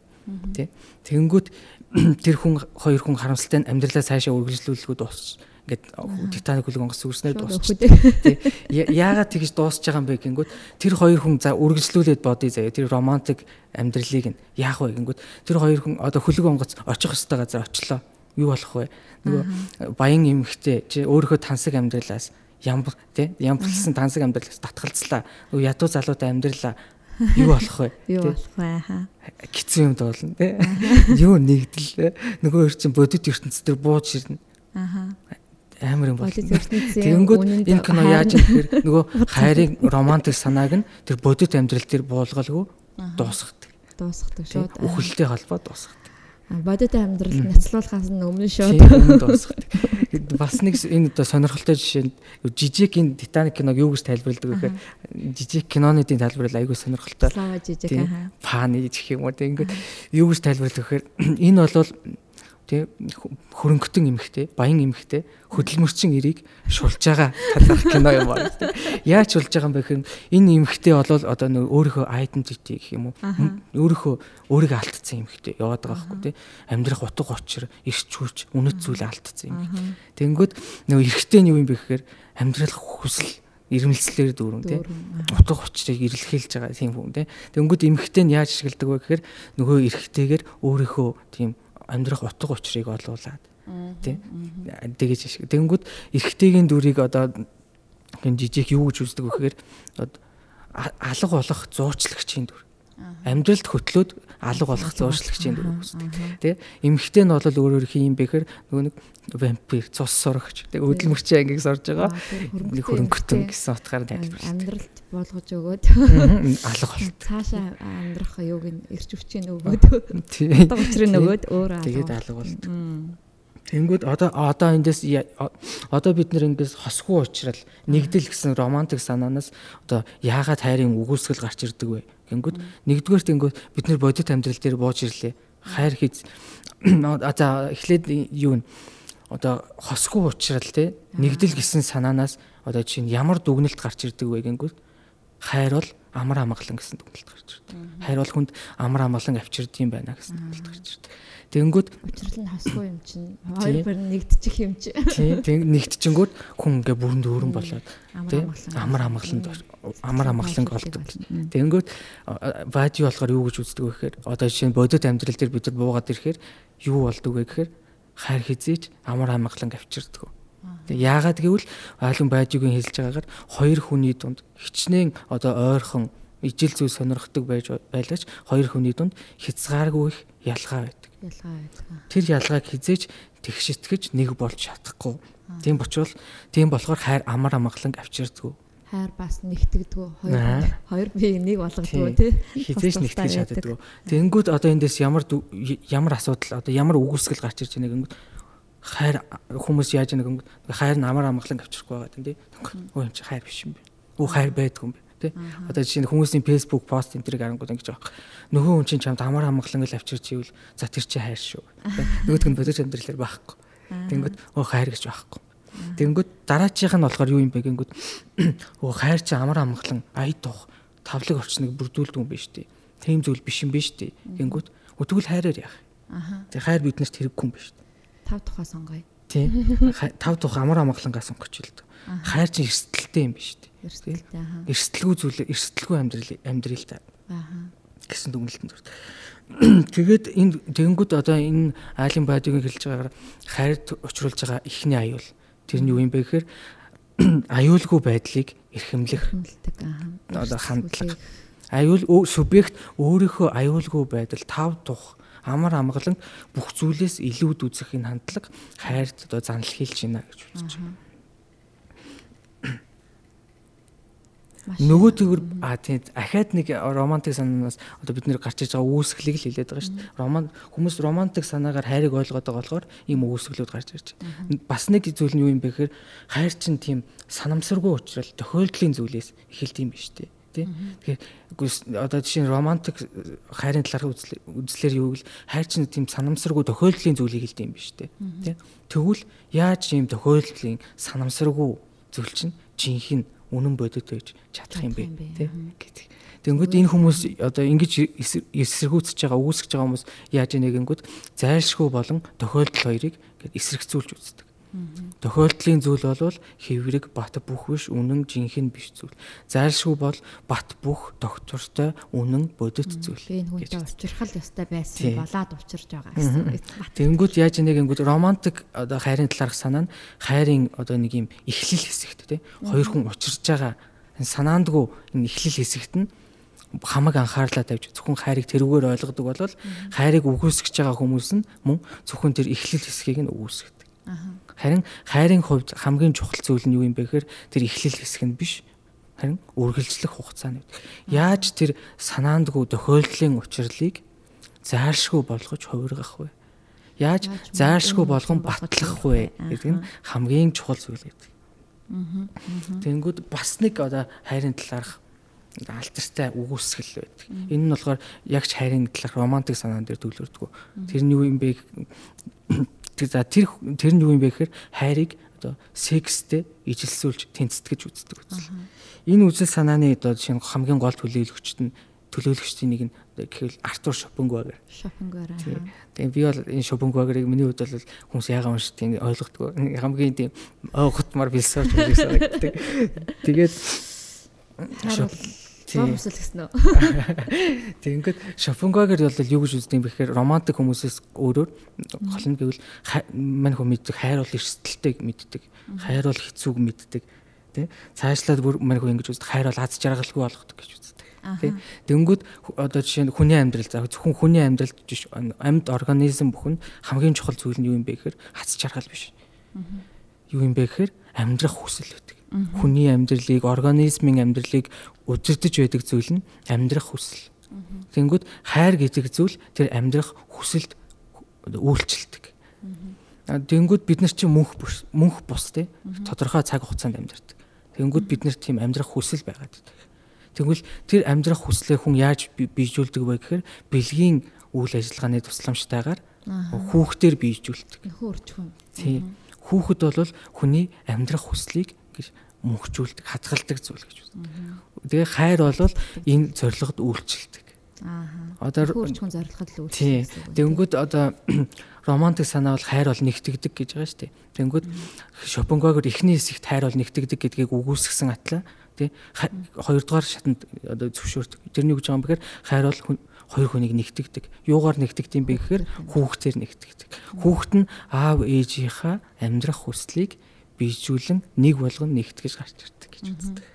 S3: Тэ. Тэнгүүд тэр хүн хоёр хүн харамсалтай амьдралаа цаашаа үргэлжлүүлэхүүд дуусч ингээд Титаник хөлөг онгоц сүрснээр дуусч. Тэ. Яагаад тэгж дуусч байгаа юм бэ гингүүд тэр хоёр хүн за үргэлжлүүлээд бодъё заяа. Тэр романтик амьдралыг нь яах вэ гингүүд тэр хоёр хүн одоо хөлөг онгоц очих хөстэй газар очлоо. Юу болох вэ? Нөгөө баян эмхтэй чи өөрийнхөө тансаг амьдралаас ямар тий ямбарлсан тансаг амьдралаас татгалцлаа. Нөгөө ядуу залуутай амьдралаа юу болох вэ?
S2: Юу болох вэ? Хаа.
S3: Гитсэн юм дуулна тий. Юу нэгдэл нөгөө хөр чин бодит ертөнцийн дээр бууж ирнэ. Аха амар юм бол. Тэгэнгүүт энэ кино яаж юм гэхээр нөгөө хайрын романтик санааг нь тэр бодит амьдрал дээр буулгалгүй дуусгадаг.
S2: Дуусгадаг шууд.
S3: Үхэлтэй холбоо дуусгадаг.
S2: Бодит амьдрал няцлуулахаас нь өмнө шууд.
S3: Бас нэг энэ одоо сонирхолтой жишээ жижиг энэ Титаник киног юу гэж тайлбарладаг гэхээр жижиг киноны тийм тайлбар айгүй сонирхолтой.
S2: Слава жижиг аа.
S3: Фаны гэх юм уу ингээд юу гэж тайлбарладаг гэхээр энэ бол тий хөрөнгөтөн эмхтэй баян эмхтэй хөдөлмөрчин эрийг шулж байгаа талаарх кино юм байна тий яаж шулж байгаа юм бэ гэхээр энэ эмхтэй болол одоо нөө өөрийнхөө identity гэх юм уу? Өөрийнхөө өөрийгөө алдсан эмхтэй яваад байгаа байхгүй тий амьдрах утга учир эрч хүч үнэт зүйл алдсан эмх тэнгүүд нөө эрэгтэй нь юу юм бэ гэхээр амьдрах хүсэл ирмэлцлэр дүүрэн тий утга учирыг ирлхийлж байгаа тийм хүн тий тэнгүүд эмхтэй нь яаж ашигладаг вэ гэхээр нөгөө эрэгтэйгээр өөрийнхөө тийм амьдрах утга учирыг олуулад тий тэгэж ашиг. Тэнгүүд эрэгтэйгийн дүрийг одоо хин жижиг юу гэж үздэг вэ гэхээр алга болох зуучлагчийн дүр. Амьдралд хөтлөөд алга болох зуучлагчийн дүр үздэг. Тэ? Эмэгтэй нь бол өөр өөр хин юм бэхэр нөгөө нэг вампир цус сурагч тэг өдөлмөрчийн ангийг сорж байгаа. Нэг хөрөнгөтөн гэсэн утгаар тайлбарлаж
S2: амьдралд болгож өгөөд.
S3: Алга болт.
S2: Цаашаа амьдрах юуг нь ирч өвчийн өгөөд. утга учрыг нөгөөд өөр
S3: алга. Тэгээд алга болт. Тэнгүүд одоо одоо эндээс одоо бид нэр ингээс хосгүй уучрал нэгдэл гэсэн романтик санаанаас одоо яагаад хайрын үгүйсгэл гарч ирдэг вэ? Гингүүд нэгдүгээр тэнгүүд бид нэр бодит амьдрал дээр бууж ирлээ. Хайр хийц за эхлээд юу вэ? Одоо хосгүй уучрал те нэгдэл гэсэн санаанаас одоо чинь ямар дүгнэлт гарч ирдэг вэ гингүүд хайр бол амар амгалан гэсэн дүгнэлт гарч ирдэг. Хайр бол хүнд амар амгалан авчирдсан байна гэсэн дүгнэлт гарч ирдэг. Тэнгүүд
S2: учрал нь хасгүй юм чинь хоёр бүр нэгдчих юм чи.
S3: Тийм нэгдчихэнгүүт хүн ингээ бүрэн дүүрэн болоод тийм амар амгаланд амар амгаланг олдог. Тэнгүүд бади болохоор юу гэж үздэг вэ гэхээр одоо жишээ нь бодит амьдрал дээр бид нар буугаад ирэхээр юу болдог вэ гэхээр хайр хизээч амар амгаланг авчирдаг. Яагаад гэвэл айлын баажигийн хэлж байгаагаар хоёр хүний дунд хичнээн одоо ойрхон ижил зүйл сонирхдаг байж байлаач хоёр хүний дунд хязгааргүй их ялгаа байдаг
S2: ялгаа байдаг.
S3: Тэр ялгааг хизээж тэгшитгэж нэг болж чадахгүй. Тийм учраас тийм болохоор хайр амар амгалан авчирдгүү.
S2: Хайр бас нэгтгэдэггүй. Хоёр хоёр бие нэг болгодгоо тий.
S3: Хизээж нэгтгэж чаддаггүй. Тэнгүүд одоо эндээс ямар ямар асуудал одоо ямар үгүйсгэл гарч ирж байгааг хайр хүмүүс яаж нэг хайр нь амар амгалан авчирхгүй байгаа тийм тий. Өө юм чи хайр биш юм бэ. Өө хайр байдгүй юм бэ тий. Одоо жишээ нь хүмүүсийн Facebook пост энэ төрийг харангууд ингэж байгаа. Нөхөө хүн чинь чамд амар хамглан л авчирч ивэл за тэр чи хайр шүү. Нөгөөдг нь бодож амьдралаар байхгүй. Тэнгүүд оо хайр гэж байхгүй. Тэнгүүд дараачийнх нь болохоор юу юм бэ гингүүд оо хайр чи амар хамглан ая тух тавлаг орчныг бүрдүүлдэг юм биш тий. Тийм зүйл биш юм биш тий. Гингүүд өтгөл хайраар яах. Аха. Тэг хайр биднэрт хэрэггүй юм биш.
S2: Тав тухаа сонгоё.
S3: Тий. Тав тух амар амгалангаа сонгоч л дээ. Хайр чи эрсдэлтэй юм биш тий.
S2: Эрсдэлтэй аа.
S3: Эрсдэлгүй зүйл эрсдэлгүй амьдрал амьдрал та. Аа. гэсэн дүгнэлтэнд хүрт. Тэгээд энэ тэгэнгүүт одоо энэ айлын байдгийг хэлж байгаагаар хайрт учруулж байгаа ихний аюул. Тэр нь юу юм бэ гэхээр аюулгүй байдлыг эрхэмлэх. Одоо хандлага. Аюул субъект өөрийнхөө аюулгүй байдал тав тух амар амгалан бүх зүйлээс илүүд үзэх энэ хандлага хайрт одоо занл хийлж байна гэж үзэж байна. Нөгөө төгөр а тийм ахаад нэг романтик санаанаас одоо бид нэр гарч иж байгаа үүсгэлийг л хэлээд байгаа шүү дээ. Роман хүмүүс романтик санаагаар хайрыг ойлгоод байгаа болохоор ийм үүсгэлүүд гарч ирж байна. Бас нэг зүйл нь юу юм бэ гэхээр хайр чинь тийм санамсаргүй учраас тохиолдлын зүйлээс эхэлт юм биш үү? Тий. Тэгэхээр одоо жишээ нь романтик хайрын талаарх үзлэр юу гэвэл хайр чинь тийм санамсаргүй тохиолдлын зүйлийг хэлдэг юм биш тий. Тий. Тэгвэл яаж ийм тохиолдлын санамсаргүй зүйл чинь жинхэнэ үнэн бодит байж чадах юм бэ тий гэдэг. Тэнгүүд энэ хүмүүс одоо ингэж эсэргүүцэж байгаа үүсгэж байгаа хүмүүс яаж нэгэнгүүд зайлшгүй болон тохиолдол хоёрыг эсрэгцүүлж үздэг. Тохиолдлын зүйл бол хэврэг бат бүх биш үнэн жинхэнэ биш зүйл. Зайлшгүй бол бат бүх доктортой үнэн бодит зүйл.
S2: Би энэ хүнтэй учрахал ёстой байсан болоод учирж байгаа гэсэн.
S3: Тэнгүүд яаж нэг ингүүд романтик одоо хайрын талаарх санаа нь хайрын одоо нэг юм эхлэл хэсэгт тий. Хоёр хүн учирж байгаа санаандгүй энэ эхлэл хэсэгт нь хамаг анхаарлаа тавьж зөвхөн хайрыг тэрүүгээр ойлгодог бол хайрыг үгүйсгэж байгаа хүмүүс нь мөн зөвхөн тэр эхлэл хэсгийг нь үгүйсгдэг. Харин хайрын хувьд хамгийн чухал зүйл нь юу юм бэ гэхээр тэр эхлэл хэсэг нь биш. Харин үргэлжлэх хугацаа нь. Яаж тэр санаандгүй тохиолдлын учрлыг зайлшгүй болгож хувиргах вэ? Яаж зайлшгүй болгон батлах вэ гэдэг нь хамгийн чухал зүйл гэдэг. Тэнгүүд бас нэг одоо хайрын талаарх алтартай үгүйсгэл байдаг. Энэ нь болохоор яг ч хайрын талаарх романтик санаан дээр төвлөрдөг. Тэр нь юу юм бэ за тэр тэр нь юу юм бэ гэхээр хайрыг одоо секстэй ижилсүүлж тэнцэтгэж үздэг үзэл. Энэ үзэл санааны одоо нь хамгийн гол төлөөлөгчд нь төлөөлөгчдийн нэг нь гэхэл Артур Шопенгауэр.
S2: Шопенгауэр.
S3: Тэгээ би бол энэ Шопенгауэрыг миний хувьд бол хүмүүс яагаад уншдаг ойлгохгүй. Хамгийн тийм ойготмар философи гэж санагддаг. Тэгээд
S2: Зам хүсэл гэсэн үү?
S3: Тэг ингээд Шопенгауэр бол юу гэж үздэг юм бэхээр романтик хүмүүсээс өөрөөр гол нь гэвэл мань хүн мэддэг хайр бол эрсдэлтэй мэддэг. Хайр бол хэцүүг мэддэг. Тэ цаашлаад бүр мань хүн ингэж үздэг хайр бол аз жаргалгүй болгодог гэж үздэг. Тэ Тэнгүүд одоо жишээ нь хүний амьдрал за зөвхөн хүний амьдралд биш амьд организм бүхэн хамгийн чухал зүйл нь юу юм бэ гэхээр аз жаргал биш. Юу юм бэ гэхээр амьдрах хүсэл үүдэг хүний амьдралыг, организмын амьдралыг удирдах байдаг зүйл нь амьдрах хүсэл. Тэнгүүд хайр гэдэг зүйл тэр амьдрах хүсэлд үйлчлдэг. Тэнгүүд бид нар чинь мөнх мөнх бус тий тодорхой цаг хугацаанд амьдардаг. Тэнгүүд бид нар тийм амьдрах хүсэл байгаад байдаг. Тэгвэл тэр амьдрах хүслээ хүн яаж бийжүүлдэг вэ гэхээр бэлгийн үйл ажиллагааны тусламжтайгаар хүүхдээр бийжүүлдэг.
S2: Хөөрчхөн.
S3: Тий. Хүүхэд бол хүний амьдрах хүслийг гэж мөнхжүүлдэг, хадгалдаг зүйл гэж байна. Тэгээ хайр бол энэ зорилгод үйлчлдэг.
S2: Аа.
S3: Одоо
S2: хөрчхөн зорилгод л үйлчлдэг.
S3: Тэнгүүд одоо романтик санаа бол хайр бол нэгтгэдэг гэж байгаа шүү дээ. Тэнгүүд Шопенгауэр эхний хэсэгт хайр бол нэгтгэдэг гэдгийг үгүйсгсэн атлаа тий хоёрдугаар шатанд одоо зөвшөөрдөг. Тэрний үг жаам бэхээр хайр бол хоёр хүнийг нэгтгэдэг. Юугаар нэгтгэдэг юм бэ гэхээр хүүхдээр нэгтгэдэг. Хүүхэд нь аав ээжийнхаа амьдрах хүслийг бийжүүлэн нэг болгон нэгтгэж гарч ирдэг гэж үздэг.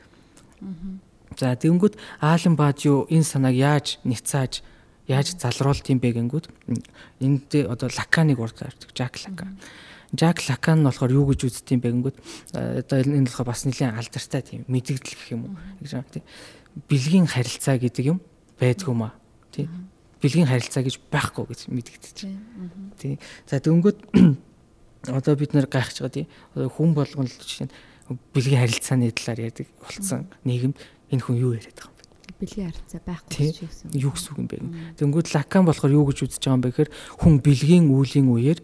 S3: За тэгэнгүүт Аалан Баажуу энэ санааг яаж ницааж яаж залруулт юм бэ гэнгүүт энд одоо Лаканыг урдаардаг Жак Лакан. Жак Лакан нь болохоор юу гэж үздэг юм бэ гэнгүүт одоо энэ болохоор бас нэлийн алдартай тийм мэдгдэл гэх юм уу гэж байна тийм. Бэлгийн харилцаа гэдэг юм байдгүй маа тийм. Бэлгийн харилцаа гэж байхгүй гэж мэдгдэж байна. Тийм. За дөнгөд одоо бид нэр гайхаж байгаа тийм хүн болгон л жишээ нь бэлгийн харилцааны талаар ярьдаг болцсон нийгэмд энэ хүн юу яриад байгаа юм бэ?
S2: Бэлгийн харилцаа байхгүй ч гэсэн.
S3: Юу гэсэн үг юм бэ? Тэнгүүд лакан болохоор юу гэж үзэж байгаа юм бэ гэхээр хүн бэлгийн үүлийн үеэр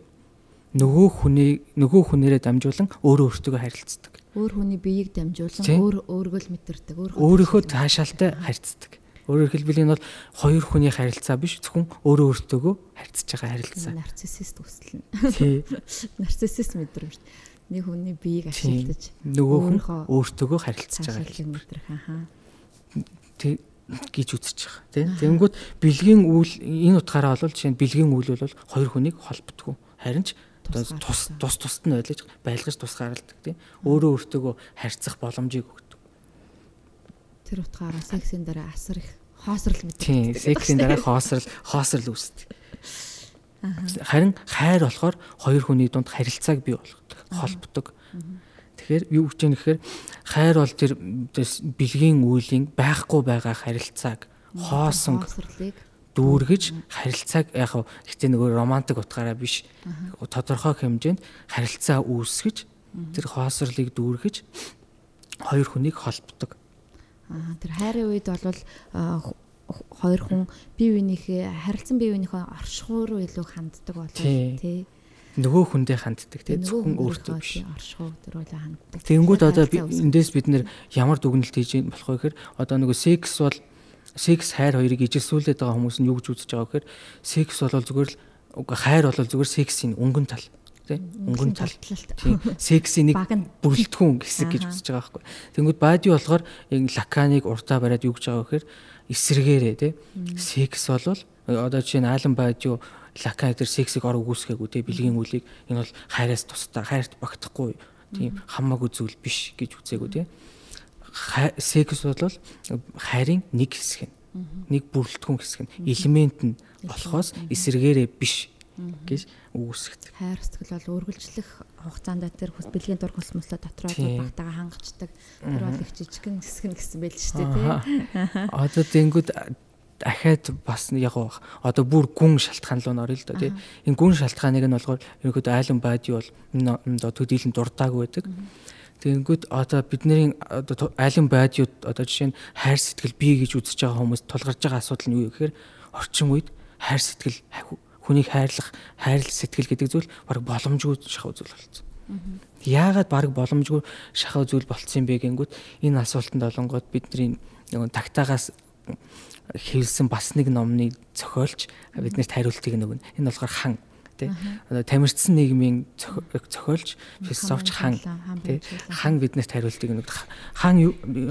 S3: нөгөө хүний нөгөө хүнээрээ дамжуулан өөрөө өөртөө харилцдаг.
S2: Өөр хүний биеийг дамжуулан өөр өөргөө л мэдэрдэг.
S3: Өөрийнхөө таашаалтай харьцдаг. Өөрөөр хэлбэл энэ бол хоёр хүний харилцаа биш зөвхөн өөрөө өөртөөгөө харьцаж байгаа харилцаа.
S2: Нарциссист үсэлнэ.
S3: Тий.
S2: Нарциссист мэдрэмж. Нэг хүний биеийг ашиглаж
S3: нөгөө хүн өөртөөгөө харилцаж байгаа
S2: мэдрэх аа.
S3: Тий гэж үзэж байгаа. Тий. Тэнгүүд бэлгийн үйл энэ утгаараа бол жишээ нь бэлгийн үйл бол хоёр хүнийг холбогдгүй. Харин ч тус тус тусад нь ойлгож байлгаж тусгаарладаг тий. Өөрөө өөртөөгөө харьцах боломжийг өгдөг
S2: Тэр утгаараа сексийн дараа асар их хоосрал мэддэг.
S3: Тийм, сексийн дараа хоосрал хоосрал үүсдэг. Харин хайр болохоор хоёр хүний дунд харилцааг бий болгодог, холбодог. Тэгэхээр юу гэж юм гэхээр хайр бол тэр бэлгийн үеийн байхгүй байгаа харилцааг хоосон дүүргэж харилцааг яг гэхдээ нөгөө романтик утгаараа биш тодорхой хэмжээнд харилцаа үүсгэж тэр хоосрлыг дүүргэж хоёр хүнийг холбодог
S2: Аа тэр хайрын үед бол хоёр хүн бие биенийхээ харилцан бие биенийхээ оршихуй руу илүү ханддаг болов тий.
S3: нөгөө хүндээ ханддаг тий. Зөвхөн өөртөө биш.
S2: оршихуй дээр бол ханддаг.
S3: Тэнгүүд одоо эндээс бид нэр ямар дүгнэлт хийж болох вэ гэхээр одоо нөгөө секс бол секс хайр хоёрыг ижилсүүлээд байгаа хүмүүс нь юу гэж үзэж байгаа гэхээр секс бол зүгээр л хайр бол зүгээр сексийн өнгөн тал тий өнгөн тал тий сексийн нэг бүрэлдэхүүн хэсэг гэж үзэж байгаа байхгүй. Тэнгүүд бади болохоор яг лаканыг уртаа бариад юу гэж байгаа вэ гэхээр эсрэгээрээ тий секс бол одоо жишээ нь Алан бадиу лакан дээр сексийг ор үгүйсгээгүй тий бэлгийн үлийг энэ бол хайраас тусдаа хайрт багтахгүй тийм хамаагүй зүйл биш гэж үзээгүй тий секс бол хайрын нэг хэсэг нь нэг бүрэлдэхүүн хэсэг нь элемент нь болохоос эсэргээрээ биш гэж үүсгдэг.
S2: Хайр сэтгэл бол үргэлжлэх хугацаанд тэр хүс бэлгийн дур хүс мөслө дотроо багтаага хангачдаг. Тэр бол их жижигхэн хэсэг нь гэсэн байл шүү дээ.
S3: Одоо тэнгүүд дахиад бас яг одоо бүр гүн шалтгаан руу нөрөл л доо тий. Энэ гүн шалтгааныг нь болохоор ерөөдөө айлан бади бол одоо төдийлөн дуртаагүй байдаг. Тэгэнгүүт одоо бидний одоо айлан баадиуд одоо жишээ нь хайр сэтгэл бий гэж үзэж байгаа хүмүүс тулгарч байгаа асуудал нь юу гэхээр орчин үед хайр сэтгэл хүнийг хайрлах хайр сэтгэл гэдэг зүйл баг боломжгүй шахав зүйл болсон. Яагаад баг боломжгүй шахав зүйл болцсон бэ гэнгүүт энэ асуултанд олонгод бидний нэг тагтаагаас хэвлсэн бас нэг номны зохиолч биднэрт хариултыг нөгөн. Энэ болохоор хан тий. Одоо тамирчсан нийгмийн зохиолч философч хан тий. Хан биднэрт хариултыг нэг хан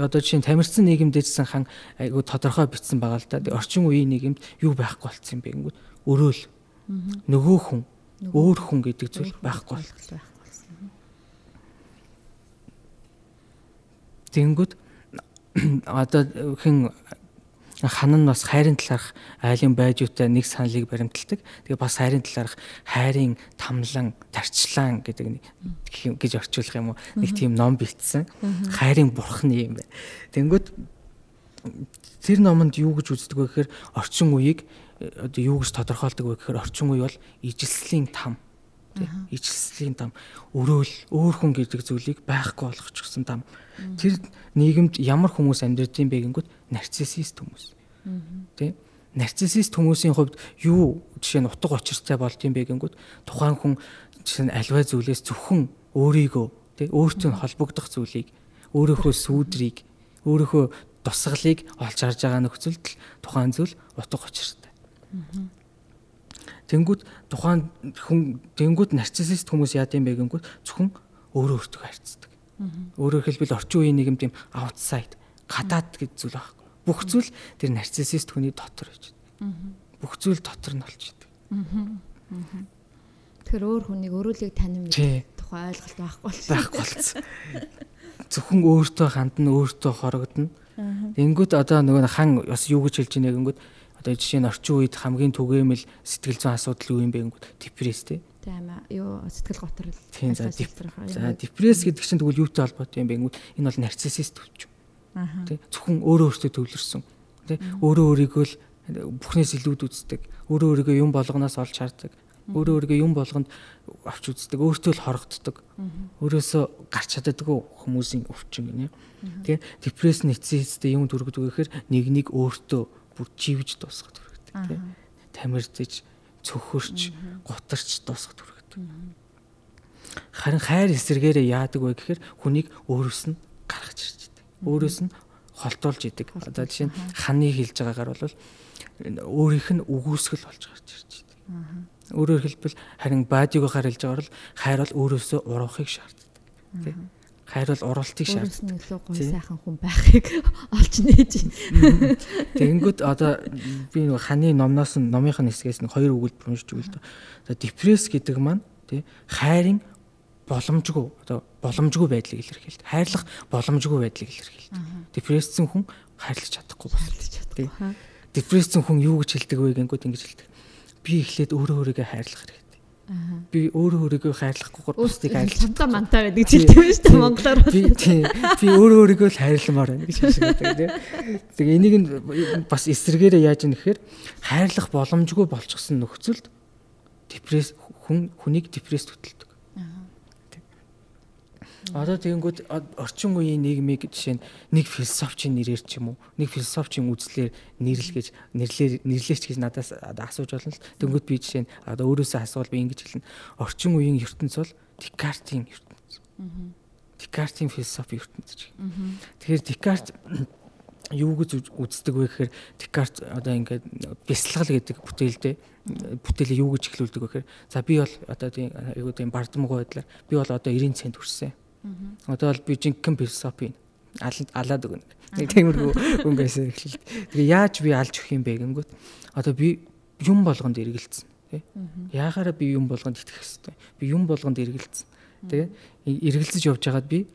S3: одоо жишээ нь тамирчсан нийгэмдээжсэн хан айгу тодорхой бичсэн байгаа л да. Орчин үеийн нийгэмд юу байхгүй болцсон юм бэ гэнгүүт өрөөл нөгөө хүн өөр хүн гэдэг зүйл байхгүй болсон. Тэнгүүд одоо хэн хан нь бас хайрын талаарх айлын байжуутай нэг саналыг баримталдаг. Тэгээ бас хайрын талаарх хайрын тамлан, тарчлаан гэдэг гэж орчуулах юм уу? Нэг тийм ном бэлдсэн. Хайрын бурхан юм байна. Тэнгүүд тэр номонд юу гэж үздэг вэ гэхээр орчин үеийг одоо юу гэж тодорхойлдог вэ гэхээр орчин үе бол ижилслийн там. Ижилслийн там. Өрөөл өөр хүн гэдэг зүйлийг байхгүй болгочихсон там. Тэр нийгэмд ямар хүмүүс амьдарч юм бэ гингүүд нарциссист хүмүүс. Тий нарциссист хүмүүсийн хувьд юу жишээ нь утга учиртай болд юм бэ гингүүд тухайн хүн жишээ нь альва зүйлээс зөвхөн өөрийгөө тий өөртөө холбогдох зүйлийг өөрийнхөө сүүдрийг өөрийнхөө тусгалыг олж харж байгаа нөхцөлд тухайн зүйл утга учиртай Тэнгүүд тухайн хүн тэнгүүд нарциссист хүмүүс яад юм бэ гэнгүүт зөвхөн өөрөө өөртөө хайрцдаг. Өөрөөр хэлбэл орчин үеийн нийгэм тийм outside гадаад гэж зүйл байхгүй. Бүх зүйл тэр нарциссист хүний дотор байна. Бүх зүйл дотор нь олж идэг.
S2: Тэр өөр хүнийг өөрөөлийг танин мэдэх тухай ойлголт байхгүй болсон.
S3: Байхгүй болсон. Зөвхөн өөртөө хандна, өөртөө хорогдно. Тэнгүүд одоо нөгөө хан бас юу гэж хэлж ийнэ гэнгүүт одоо жишээ нь орчин үед хамгийн түгээмэл сэтгэл зүйн асуудал юу юм бэ гэнгүүт депресс тий.
S2: Тийм аа юу сэтгэл готрол.
S3: Тийм за депресс гэдэг чинь тэгвэл юутай холбоотой юм бэ гэнгүүт энэ бол нарциссист төвч. Аа. Тий зөвхөн өөрөө өөртөө төвлөрсөн. Тий өөрөө өөрийгөө л бүхнээс илүүд үздэг. Өөрөө өөрийгөө юм болгоноос олж хардаг. Өөрөө өөрийгөө юм болгонд авч үздэг. Өөртөө л хорогддог. Өөрөөсөө гарч чаддаггүй хүмүүсийн өвчин гинэ. Тэгээ депресс нэцсэстэй юм төрөгдөг гэхээр нэг нэг өөртөө бүр живж дуусгах хүргэдэг тийм тамирдж цөхөрч гутарч дуусгах хүргэдэг харин хайр эсэргээрээ яадаг вэ гэхээр хүнийг өөрөөс нь гаргаж ирж идэг. Өөрөөс нь холтуулж идэг. Одоо жишээ нь ханы хэлж байгаагаар бол өөрийнх нь үгүйсгэл болж гарч ирж идэг. Өөрөөр хэлбэл харин баадиугаар хэлж байгаагаар л хайр бол өөрөөсөө урахыг шаарддаг. Тийм хайр бол уралтыг
S2: шаарддаг. Илүү гоё сайхан хүн байхыг олж нээж байна.
S3: Тэгэнгүүт одоо би нэг ханы номноос нь номынхын хэсгээс нэг хоёр өгүүлбэр уншиж өгөл тоо. За депресс гэдэг маань тий хайрын боломжгүй одоо боломжгүй байдлыг илэрхийлдэг. Хайрлах боломжгүй байдлыг илэрхийлдэг. Депресссэн хүн хайрлах чадахгүй байна. Депресссэн хүн юу гэж хэлдэг вэ гэнгүүт ингэж хэлдэг. Би эхлээд өөрөө өөрийгөө хайрлах хэрэгтэй би өөрөө өөрийгөө хайрлахгүйгээр бусдыг хайрлах.
S2: Цантаа мантаа гэдэг хэлдэг юм шүү дээ монголоор.
S3: Би тийм би өөрөө өөрийгөө л хайрламаар байна гэж хэлдэг тийм. Тэгээ энийг нь бас эсрэгээрээ яаж юм гэхээр хайрлах боломжгүй болчихсон нөхцөлд депресс хүн хүнийг депресс хөтэлдэг. Одоо тэгэнгүүт орчин үеийн нийгмийг жишээ нь нэг философийн нэрээр ч юм уу, нэг философийн үзлээр нэрлэж нэрлээ нэрлээч гэж надаас асууж болно л. Тэгэнгүүт би жишээ нь одоо өөрөөсөө асуувал би ингэж хэлнэ. Орчин үеийн ертөнц бол Декартийн ертөнц. Декартийн философи ертөнц. Тэгэхээр Декарт юу гэж үздэг вэ гэхээр Декарт одоо ингээд бясалгал гэдэг бүтээлдээ бүтээлээ юу гэж эхлүүлдэг вэ гэхээр за би бол одоо тийм айгуу тийм бардамгүй байдлаар би бол одоо 90 цент хүрсэн. Одоо бол би жинхэнэ философи алаад өгнө. Нэг тиймэрхүү өнгөөсөө эхлэл. Тэгээ яаж би алж өгөх юм бэ гингүүт одоо би юм болгонд эргэлцсэн тий. Яахаараа би юм болгонд итгэх хэвээр. Би юм болгонд эргэлцсэн. Тэгээ эргэлзэж явж байгаад би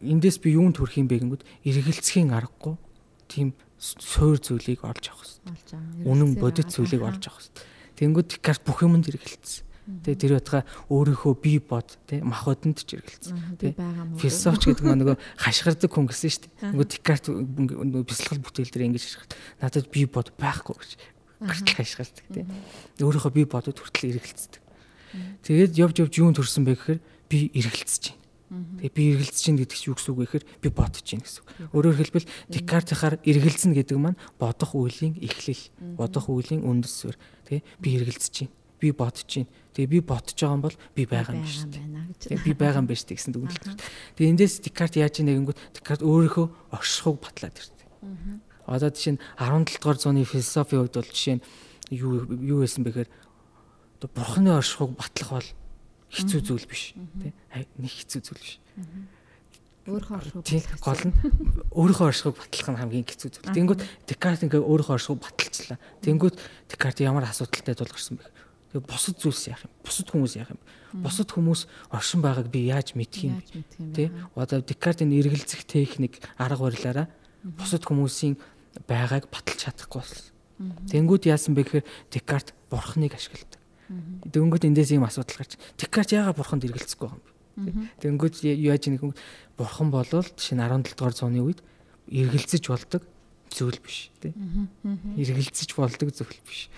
S3: эндээс би юунд хүрэх юм бэ гингүүд эргэлцхийн аргагүй тийм суур зүйлийг олж авах хэрэгтэй. Үнэн бодит зүйлийг олж авах хэрэгтэй. Тэнгүүд Декарт бүх юмд эргэлцсэн. Тэгээ тэр байтга өөрийнхөө би бод тий махбодонд ч эргэлцсэн. Тий философч гэдэг нь нөгөө хашгирдаг хүн гэсэн шүү дээ. Нөгөө Декарт бясалгал бүтээл дээр ингэж хашгирт. Надад би бод байхгүй гэж гэртэл хашгирдаг тий. Өөрийнхөө би бодод хүртэл эргэлцдэг. Тэгээд явж явж юунд төрсөн бэ гэхээр би эргэлцэж байна. Тэгээ би эргэлзэж чинь гэдэг чинь юу гэсэн үг вэ гэхээр би бодож чинь гэсэн үг. Өөрөөр хэлбэл Декартийнхаар эргэлзэн гэдэг маань бодох үеийн эхлэл, бодох үеийн үндэслэр. Тэгээ би эргэлзэж чинь, би бодож чинь. Тэгээ би бодож байгаа юм бол би байгаа юм биш. Тэгээ би байгаа юм биш гэсэн дүгнэлт. Тэгээ эндээс Декарт яаж нэгэнгүүт Декарт өөрийнхөө оршихуйг батлаад ирдэг. Одоо жишээ нь 17 дугаар зууны философийн хувьд бол жишээ нь юу юу байсан бэхээр одоо бурхны оршихуйг батлах бол хэцүү зүйл биш тий нэг хэцүү зүйл биш
S2: өөрийнхөө оршихуйг
S3: тий гол нь өөрийнхөө оршихуйг батлах нь хамгийн хэцүү зүйл. Тэнгүүд Декарт ингээ өөрийнхөө оршихуйг баталцлаа. Тэнгүүд Декарт ямар асуудалтай тулгарсан бэ? Тэгээ бусад зүйлс яах юм? Бусад хүмүүс яах юм? Бусад хүмүүс оршин байгааг би яаж мэдх юм? Тий одоо Декартын эргэлзэх техник арга барилаараа бусад хүмүүсийн байгааг баталж чадахгүй болсон. Тэнгүүд яасан бэ гэхээр Декарт бурхныг ашигладаг. Дөнгөд эндээс ийм асуудал гарч. Декарт яагаад бурханд эргэлцэхгүй юм бэ? Дөнгөд яаж нэг бурхан болвол жишээ нь 17 дугаар зууны үед эргэлзэж болдог зүйл биш тий. Эргэлзэж болдог зүйл биш.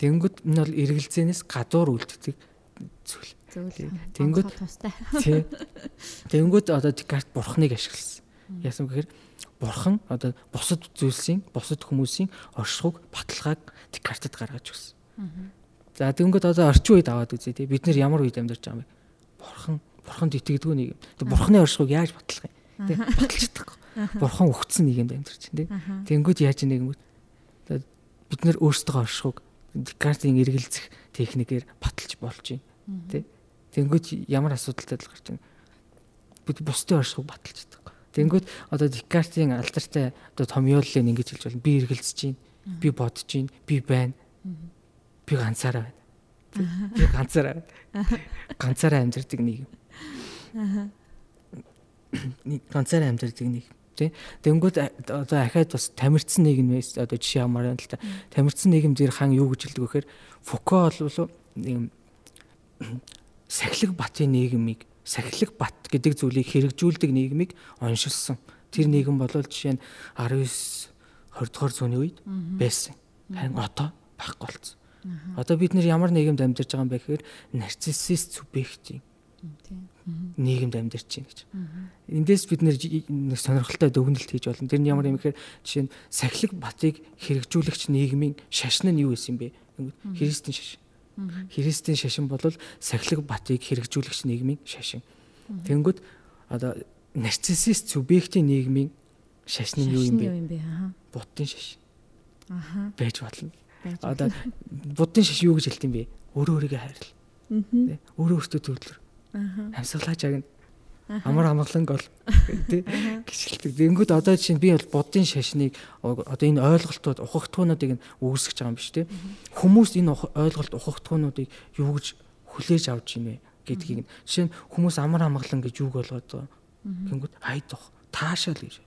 S3: Тэнгүүд энэ бол эргэлзээнээс гадуур үлддэг зүйл.
S2: Тэнгүүд.
S3: Тий. Тэнгүүд одоо Декарт бурхныг ашигласан. Яасан гэхээр бурхан одоо бусад зүйлсийн, бусад хүмүүсийн оршихуйг баталгааг Декартад гаргаж өгсөн. За тэгэнгүүт одоо орчин үед аваад үзье тий. Бид нэр ямар үед амьдарч байгаа юм бэ? Бурхан бурханд итгэдэггүй нэг бурханы оршихуйг яаж батлах юм? Тий. Баталж чадахгүй. Бурхан өгцөн нэг юмд амьдарч тий. Тэгэнгүүт яаж нэг юм? Бид нэр өөрсдөө оршихуйг Декартийн эргэлзэх техникээр баталж болж байна. Тий. Тэгэнгүүт ямар асуудалтай л гарч байна. Бид бусдын оршихуйг баталж чадахгүй. Тэгэнгүүт одоо Декартийн алдартай одоо томьёоллыг ингэж хэлж болно. Би эргэлзэж байна. Би бодож байна. Би байна би ганцаараа байна. Би ганцаараа. Ганцаараа амьдардаг нэг юм. Нэг ганцаараа амьдардаг нэг тий. Тэнгүүд одоо ахаад бас тамирцсан нийгэм одоо жишээ ямар байна л та. Тамирцсан нийгэм дээр хан юу гэж хэлдэг вэхээр Фуко бол нэг сахилэг батын нийгмийг сахилэг бат гэдэг зүйлийг хэрэгжүүлдэг нийгмийг оншилсан. Тэр нийгэм бол жишээ нь 19 20 дугаар зууны үед байсан. Харин одоо байхгүй болсон. Одоо бид нэр ямар нийгэмд амьдарч байгаа юм бэ гэхээр нарциссист субъектийн нийгэмд амьдарч байна гэж. Эндээс бид нэг сонирхолтой дүгнэлт хийж болно. Тэр нь ямар юм гэхээр жишээ нь сахилэг батыг хэрэгжүүлэгч нийгмийн шашин нь юу байсан бэ? Христийн шашин. Христийн шашин бол сахилэг батыг хэрэгжүүлэгч нийгмийн шашин. Тэнгүүд одоо нарциссист субъектийн нийгмийн шашин нь юу юм бэ? Буддын шашин. Аха. Байж болно Одоо буддын шиш юу гэж хэлт юм бэ? Өөрөө өөрийгөө хайрлал. Аа. Өөрөө өөртөө төвлөр. Аа. Амьсгалаач агна. Амар амгаланг бол тий гिचэлдэг. Тэнгүүд одоо чинь би бол буддын шашныг одоо энэ ойлголтууд ухагтхуунуудыг үүсгэж байгаа юм биш тий. Хүмүүс энэ ойлголт ухагтхуунуудыг юу гэж хүлээж авч ийнэ гэдгийг жишээ нь хүмүүс амар амгалан гэж юуг болгоод байгаа. Тэнгүүд хайд тох таашаал гэж.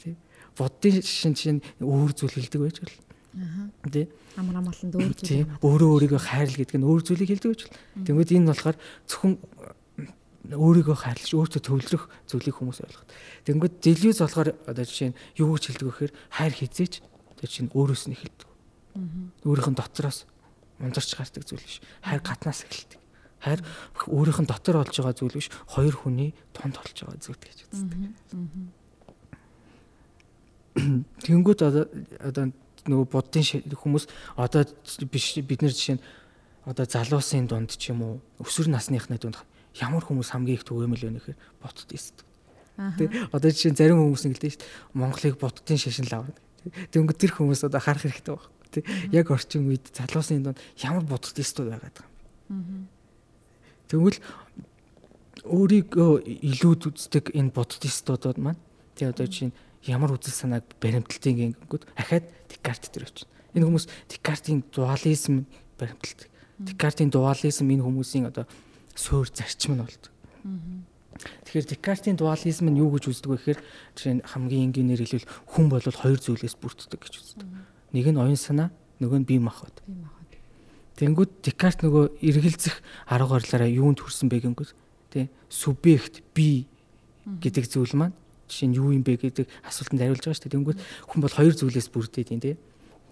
S3: Тий. Буддын шашин чинь өөр зүйл хэлдэг байж болно. Тэ.
S2: Амар амгалан дөөр
S3: зүйл. Өөрөө өөрийгөө хайрл гэдэг нь өөр зүйлийг хэлдэг бол. Тэгмээд энэ болохоор зөвхөн өөрийгөө хайрлаж өөртөө төвлөрөх зүйлийг хүмүүс ойлгох. Тэнгүүд делюз болохоор одоо жишээ нь юу гэж хэлдэг вэхээр хайр хизээч тэр чинь өөрөөс нь эхэлдэг. Өөрийнх нь дотроос мундарч гардаг зүйл биш. Хайр гаднаас эхэлдэг. Хайр өөрийнх нь дотор олж байгаа зүйл биш хоёр хүний тунд олж байгаа зүйл гэж үздэг. Тэнгүүд одоо одоо нөгөө буддын хүмүүс одоо биш бид нар жишээ нь одоо залуусын дунд ч юм уу өсвөр насныхны дунд ямар хүмүүс хамгийн их түгээмэл вэ гэхээр буддист. Тэ одоо жишээ нь зарим хүмүүс ингэдэж шүү дээ Монголыг буддын шашин лав. Тэнгүүд тэр хүмүүс одоо харах хэрэгтэй байна. Тэ яг орчин үед залуусын дунд ямар буддистууд байгаад байгаа юм. Тэгвэл өөрийгөө илүүд үздэг энэ буддистуудад маань тий одоо жишээ нь ямар үзэл санааг баримталтын гингүүд ахаад Декарт дээр очив. Энэ хүмүүс Декартийн дуализм баримталдаг. Декартийн дуализм энэ хүмүүсийн одоо суур зарчим нь болдог. Тэгэхээр Декартийн дуализм нь юу гэж үздэг вэ гэхээр жишээ нь хамгийн энгийнээр хэлвэл хүн бол хоёр зүйлээс бүрддэг гэж үздэг. Нэг нь оюун санаа, нөгөө нь бие махбод. Тэнгүүд Декарт нөгөө эргэлзэх арга барилаараа юунд хүрсэн бэ гингүүд тий субъект би гэдэг зүйл маань жишээ нь юу юм бэ гэдэг асуултанд хариулж байгаа шүү дээ. Тэнгүүд хүн бол хоёр зүйлээс бүрдээд юм тий.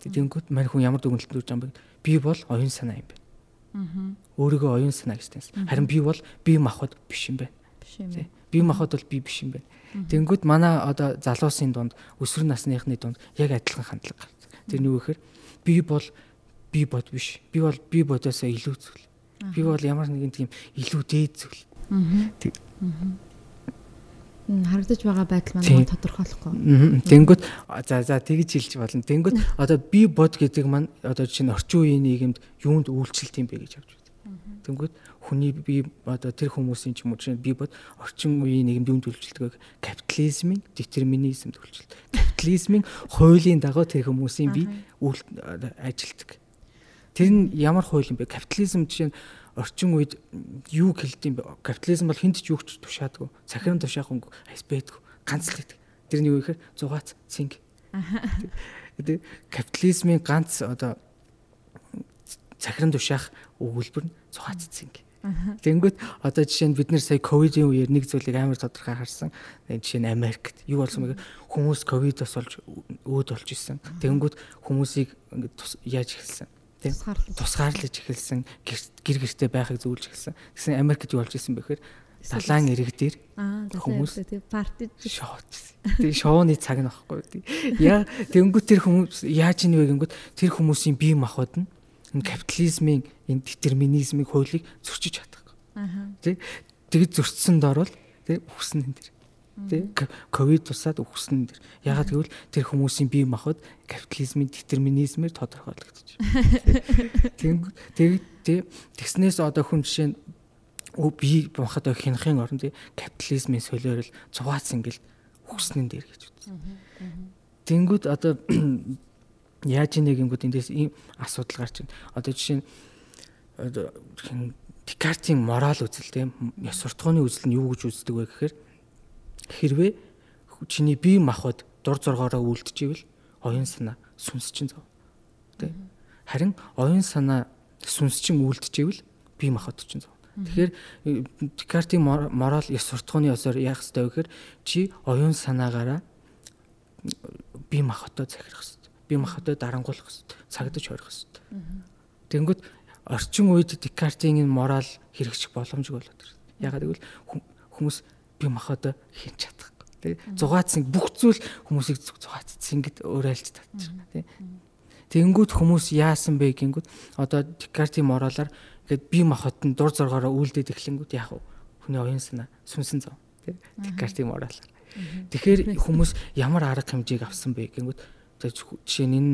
S3: Тэнгүүд мань хүн ямар дүгнэлтэнд үрж байгаа юм бэ? Би бол оюун санаа юм бэ. Аа. Өөрийгөө оюун санаа гэж таньсан. Харин би бол би махбод биш юм байна. Биш юм байна. Би махбод бол би биш юм байна. Тэнгүүд манай одоо залуусын дунд өсвөр насныхны дунд яг адилхан хандлага гардаг. Тэр нь юу гэхээр би бол би бод биш. Би бол би бодосоо илүү зүйл. Би бол ямар нэгэн тийм илүү дээд зүйл. Аа
S2: харагдаж байгаа байдал маань тодорхойлохгүй.
S3: Тэнгүүд за за тэгж хэлж болно. Тэнгүүд одоо би бод гэдэг маань одоо чинь орчин үеийн нийгэмд юунд үйлчлэлт юм бэ гэж авч байна. Тэнгүүд хүний би одоо тэр хүмүүсийн ч юм уу чинь би бод орчин үеийн нийгэмд юунд үйлчлдэг капитализмын детерминизмд үйлчлэлт. Капитализмын хуулийн дагуу тэр хүмүүсийн би ажилтдаг. Тэр нь ямар хууль юм бэ? Капитализм жишээ нь орчин үед юу хэлдэм? Капитализм бол хүнд ч юу ч тушаадгүй. Сахарын тушаах өнгө айсбэдгүй. Ганц л гэдэг. Тэр нь юу гэхээр зугаац цэнг. Тэгээ капитализмын ганц одоо сахарын тушаах өгүүлбэр нь зугаац цэнг. Тэнгүүт одоо жишээ нь бид нэр сая ковидын үеэр нэг зүйлийг амар тодорхой харсан. Жишээ нь Америкт юу болсон бэ? Хүмүүс ковидос болж өөд болж исэн. Тэнгүүт хүмүүсийг ингээд яаж эхэлсэн? Тийм тусгаарлаж эхэлсэн гэр гэртээ байхыг зөвлөж эхэлсэн. Тэгсэн Америкт юу болж исэн бэхээр далайн ирэг дээр хүмүүс
S2: парти
S3: шоу. Тэгээ шоуны цаг нь багхгүй. Яа тэнгүүт тэр хүмүүс яаж ийн вэ гингүүд тэр хүмүүсийн бие махбод нь энэ капитализмын энэ детерминизмын хуулийг зөрчиж чадахгүй. Тэ тэгж зөрчсөнд орвол тэ үхсэн энэ дэр тий ковид тусаад өгсөн дэр ягаад гэвэл тэр хүмүүсийн бие махбод капитализмын детерминизмээр тодорхойлогдож байна. Тэг тэг тэгснээс одоо хүн жишээ нь бие махбод хянахын оронд тий капитализмын солиорол цугац ингээл өгснэн дээр гэж үзсэн. Тэнгүүд одоо яаж нэгингүүд эндээс ийм асуудал гарч байна. Одоо жишээ нь Декартийн мораль үзэл тийм ёс суртахууны үзэл нь юу гэж үздэг вэ гэхээр Хэрвээ чиний бие махбод дур зоргоороо үлдчихвэл оюун санаа сүнс чинь зов. Тэ. Харин оюун санаа сүнс чинь үлдчихвэл бие махбод чинь зов. Тэгэхээр Декартийн мораль ёс суртахууны ёсоор яах ёстой вэ гэхээр чи оюун санаагаараа бие махбодоо захирах ёстой. Бие махбодоо дарангуулах ёстой. Цагдаж хорих ёстой. Тэнгүүд орчин үед Декартийн энэ мораль хэрэгжих боломжгүй болоод ирсэн. Ягаад гэвэл хүмүүс би махад хийж чадахгүй тий зугаацсан бүх зүйл хүмүүсийг зугаацсан гэд өөрөөлж татчихна тий Тэнгүүд хүмүүс яасан бэ гингүүд одоо Декартийн моралаар ингээд би махад нь дур зоргоороо үйлдээд эхлэнгүүд яах вэ? Хүний оюун санаа сүнсэн зов тий Декартийн моралаар Тэгэхээр хүмүүс ямар арга хэмжээг авсан бэ гингүүд жишээ нь энэ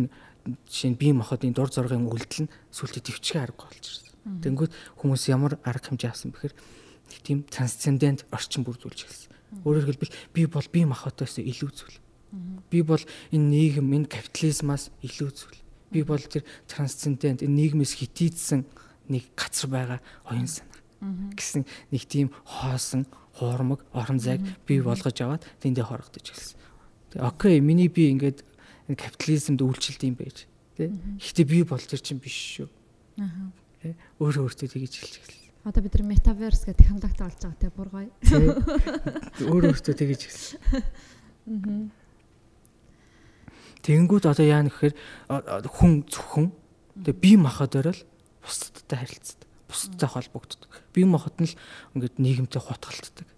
S3: жишээ нь би махадын дур зоргын үйлдэл нь сүлдө төвчгөө арга болж ирсэн. Тэнгүүд хүмүүс ямар арга хэмжээ авсан бэхээр тийм трансцендент орчин бүрдүүлж эхэлсэн. Өөрөөр хэлбэл би бол бие махбодоос илүү зүйл. Би бол энэ нийгэм энэ капитализмаас илүү зүйл. Би бол тэр трансцендент энэ нийгмээс хитийдсэн нэг газар байгаа оюун санаа гэсэн нэг тийм хоосон хуурмаг орон зайг бий болгож аваад тэндээ хорогдож эхэлсэн. Тэгээ окей миний би ингээд капитализмд үйлчлэлт юм байж. Тэ. Гэхдээ би бол тэр чинь биш шүү. Аа. Өөрөө өөртөө тэгэж хэлж эхэлсэн.
S2: Одоо бид нар метаверс гэдэг технологитой болж байгаа те бүр гоё.
S3: Өөр өөртөө тэгэж хэлсэн. Тэнгүүд одоо яа гэхээр хүн зөвхөн тэгээ би махад орол бусдтай харилцдаг. бусдтай холбогддог. Бие махбод нь л ингээд нийгэмтэй хутгалтдаг.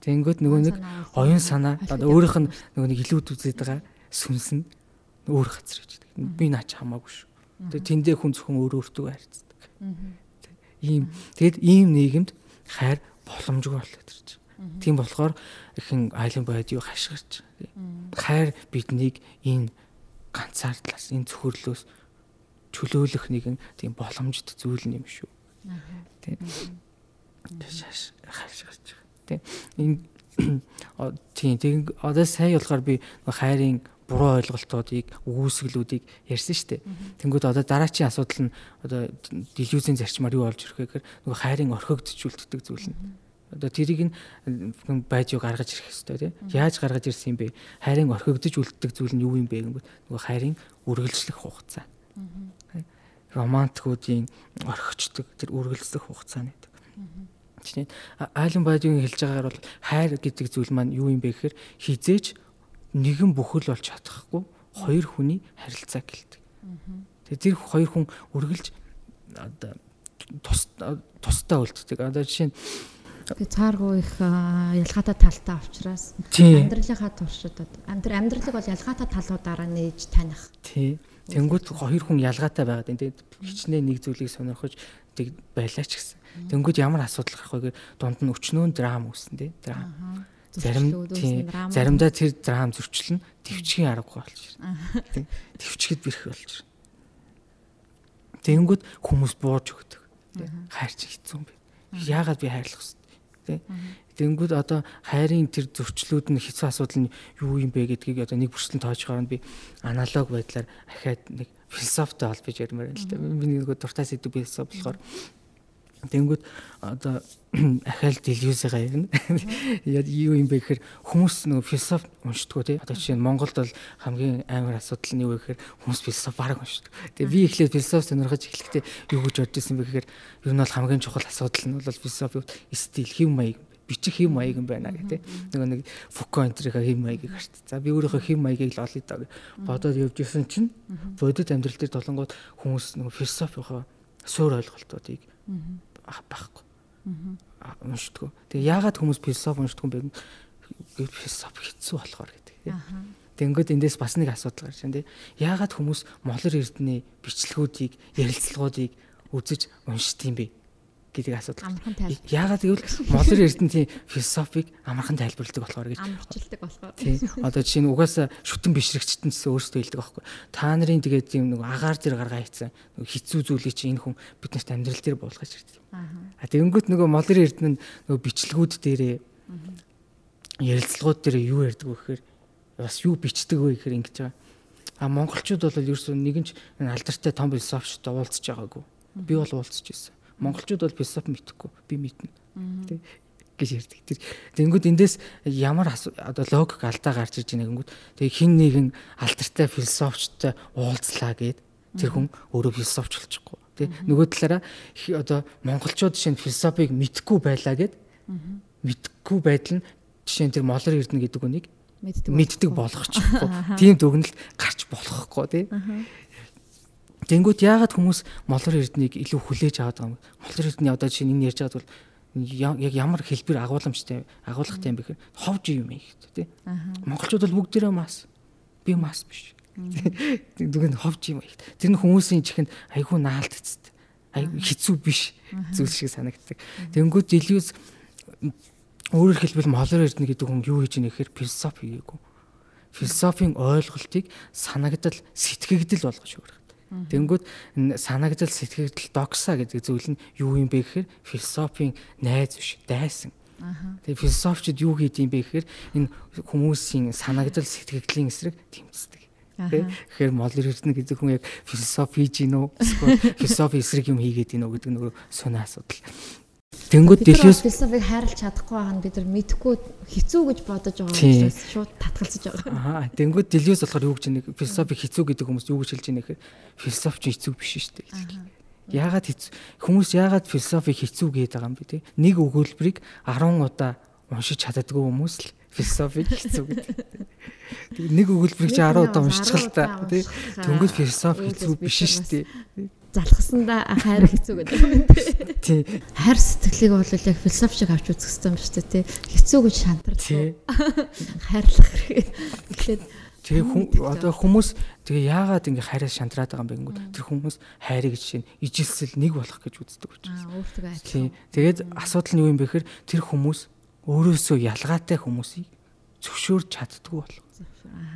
S3: Тэнгүүд нөгөө нэг оюун санаа одоо өөрийнх нь нөгөө нэг илүүд үзээд байгаа сүнс нь өөр газар гэж. Би наач хамаагүй шүү. Тэгээ тэндээ хүн зөвхөн өөр өөртөө харьцдаг. Ийм тэгэд ийм нийгэмд хайр боломжгүй болоод ирж байгаа. Тийм болохоор ихэн айлын байд юу хашгирч. Хайр биднийг энэ ганцаардлаас энэ зөвхөрлөөс чөлөөлөх нэгэн тийм боломжит зүйл юм шүү. Тийм. Тэшаш хашгирч. Тийм. Энэ тийм тэг одоо сая болохоор би хайрын буруу ойлголтуудыг үгүйсгэлүүдийг ярьсан шүү дээ. Тэнгүүд одоо дараачийн асуудал нь одоо делюзийн зарчмаар юу болж ирэх вэ гэхээр нөгөө хайрын орхигдчихүүлдэг зүйл нь. Одоо тэрийг нь байж юу гаргаж ирэх хэрэгтэй тийм. Яаж гаргаж ирсэн юм бэ? Хайрын орхигдож үлддэг зүйл нь юу юм бэ гэнгүүт нөгөө хайрын үргэлжлэх хугацаа. Романтикуудын орхичдаг тэр үргэлжлэх хугацаа гэдэг. Чиний айлын байдгийн хэлж байгаагаар бол хайр гэдэг зүйл маань юу юм бэ гэхээр хизээж нэгэн бүхэл болж чадахгүй хоёр хүний харилцаа гэлдэг. Тэгээ тэр хоёр хүн үргэлж одоо тус тусдаа үлддэг. Одоо жишээ нь
S2: Тэгээ цааргүй их ялгаатай талтай учраас амьдралынхаа туршидад амьдралыг бол ялгаатай талуудаараа нээж таних.
S3: Тий. Тэнгүүд хоёр хүн ялгаатай байгаад энэ хичнээн нэг зүйлийг сонирхож тэг байлаа ч гэсэн. Тэнгүүд ямар асуудал гарах вэ гэхээр дунд нь өчнөө драм үүснэ тий. Драм зарим заримдаа тэр драм зөрчил нь төвчгийн аргагүй болж байна. Төвчгэд бэрх болж байна. Тэнгүүд хүмүүс бууж өгдөг. Хайрч хэцүү юм бэ. Яагаад би хайрлах вэ? Тэнгүүд одоо хайрын тэр зөрчлүүд нь хэцүү асуудал нь юу юм бэ гэдгийг одоо нэг бүрчлэн тоож гараад би аналог байдлаар ахаад нэг философитой холбож ярмаар байна л да. Би нэг дуртай сэдв философи болохоор Тэнгүүд одоо ахаал делюзигаа ярина. Юу юм бэ гэхээр хүмүүс нөгөө философи уншдгоо тий. Одоо жишээ нь Монголд бол хамгийн амар асуудал нь юу вэ гэхээр хүмүүс философи бараг уншдаг. Тэгээ би эхлээд философи сонирхож эхлэхдээ юу гэж бодож ирсэн бэ гэхээр ер нь бол хамгийн чухал асуудал нь бол философи стил хэв маяг бичих хэм маяг юм байна гэх тээ. Нөгөө нэг Фуко энтрийнхаа хэм маягийг харт. За би өөрийнхөө хэм маягийг л олъё даа. Бодоод явж исэн чинь бодит амьдрал дээр толонгод хүмүүс нөгөө философийнхоо суур ойлголтуудыг байхгүй. Уншдаггүй. Тэгээ яагаад хүмүүс философи уншдаг юм бэ? Философи хэцүү болохоор гэдэг. Тэнгүүд эндээс бас нэг асуудал гарч байна тий. Яагаад хүмүүс молор эрдэнэ бичлэгүүдийг, ярилцлагуудыг үзэж уншдаг юм бэ? Гэдэг асуудал. Яагаад гэвэл модер эрдэнтийн философиг амархан тайлбарладаг болохоор гэж.
S2: Амарчилдаг болохоор.
S3: Тийм. Одоо жишээ нь угаасаа шүтэн бишрэгчтэн гэсэн өөрсдөө хэлдэг байхгүй. Та нарын тэгээд тийм нэг агаар дээр гаргаа хийцэн хэцүү зүйлийг чи энэ хүн биднэрт амьдрал дээр буулгаж ирдэг. Аа. Тэгэнгүүт нөгөө модер эрдэнэ нөгөө бичлэгүүд дээрээ ярилцлагууд дээр юу ярьдаг вэ гэхээр бас юу бичдэг вэ гэхээр ингэж байгаа. А монголчууд бол ерөөсөө нэгэн ч алдартай том философчтой уулзж байгаагүй. Би бол уулзж ирсэн монголчууд бол философи мэдхгүй би мэднэ тий гэж ярьдаг. Тэр тэнгууд эндээс ямар одоо логик алдаа гарч иж байгаа гингүүд тэг хин нэгэн алдартай философчтой уулзлаа гэд тэр хүн өөрөө философч болчихгүй. Тэ нөгөө талаараа одоо монголчууд нь философиг мэдхгүй байлаа гэд мэдхгүй байдал нь жишээ нь тэр молор эрдэнэ гэдэг үнийг мэддэг болгочихгүй. Тийм дүгнэлт гарч болохгүй тий. Тэнгүүт яагаад хүмүүс молор эрднийг илүү хүлээж аваад байгаа юм? Молор эрдний одоо жишээ нь энэ ярьж байгаа бол яг ямар хэлбэр агуулмжтай агуулгатай юм бэ гэхээр ховж юм ихтэй тий. Монголчууд бол бүгдээрээ мас. Би мас биш. Дүгэн ховж юм их. Тэр нь хүмүүсийн чихэнд айгүй наалтцтэй. Айгүй хэцүү биш зүйл шиг санагддаг. Тэнгүүд Делиус өөрөөр хэлбэл молор эрдэнэ гэдэг хүн юу хийж ийнэ гэхээр философи хийгээгүй. Философийн ойлголтыг санагдал сэтгэгдэл болгож өгөх. Тэнгүүд санагдал сэтгэгдэл докса гэдэг зүйл нь юу юм бэ гэхээр философийн найз биш дайсан. Тэгээ философчид юу хийд юм бэ гэхээр энэ хүмүүсийн санагдал сэтгэгдлийн эсрэг тэмцдэг. Тэгэхээр молер эрдэнэ гэдэг хүн яг философи хийж гин үү? Эсвэл философи эсрэг юм хийгээд гин үү гэдэг нөгөө сонио асуудал. Тэнгүүд Делиус
S2: философиг хайрлах чадахгүй байгаа нь бид нар мэдхгүй хэцүү гэж бодож байгаа учраас шууд татгалзаж байгаа.
S3: Аа, тэнгүүд Делиус болохоор юу гэж нэг философи хэцүү гэдэг хүмүүс юу гэж хэлж байна гэхээр философч хэцүү биш шүү дээ. Яагаад? Хүмүүс яагаад философи хэцүү гэдэг байгаа юм бэ те? Нэг өгүүлбэрийг 10 удаа уншиж чаддаггүй хүмүүс л философиг хэцүү гэдэг. Нэг өгүүлбэрийг чи 10 удаа уншчихлаа та тий. Тэнгүүд философи хэцүү биш шүү дээ.
S2: Залхасандаа хайр хэцүү гэдэг юм тий.
S3: Тий.
S2: Хайр сэтгэлийг бол яг философи шиг авч үзэх юм шүү дээ тий. Хэцүү гэж шантардгүй. Хайрлах хэрэг. Эхлээд
S3: Тэгээ хүн одоо хүмүүс тэгээ яагаад ингэ хайраас шантраад байгаа юм бэ гэнгүүт тэр хүмүүс хайрыг жишээ нь ижилсэл нэг болох гэж үздэг учраас.
S2: Аа өөртөө адилхан.
S3: Тэгээд асуудал нь юу юм бэ гэхээр тэр хүмүүс өөрөөсөө ялгаатай хүмүүсийг зөвшөөрч чаддгүй болох.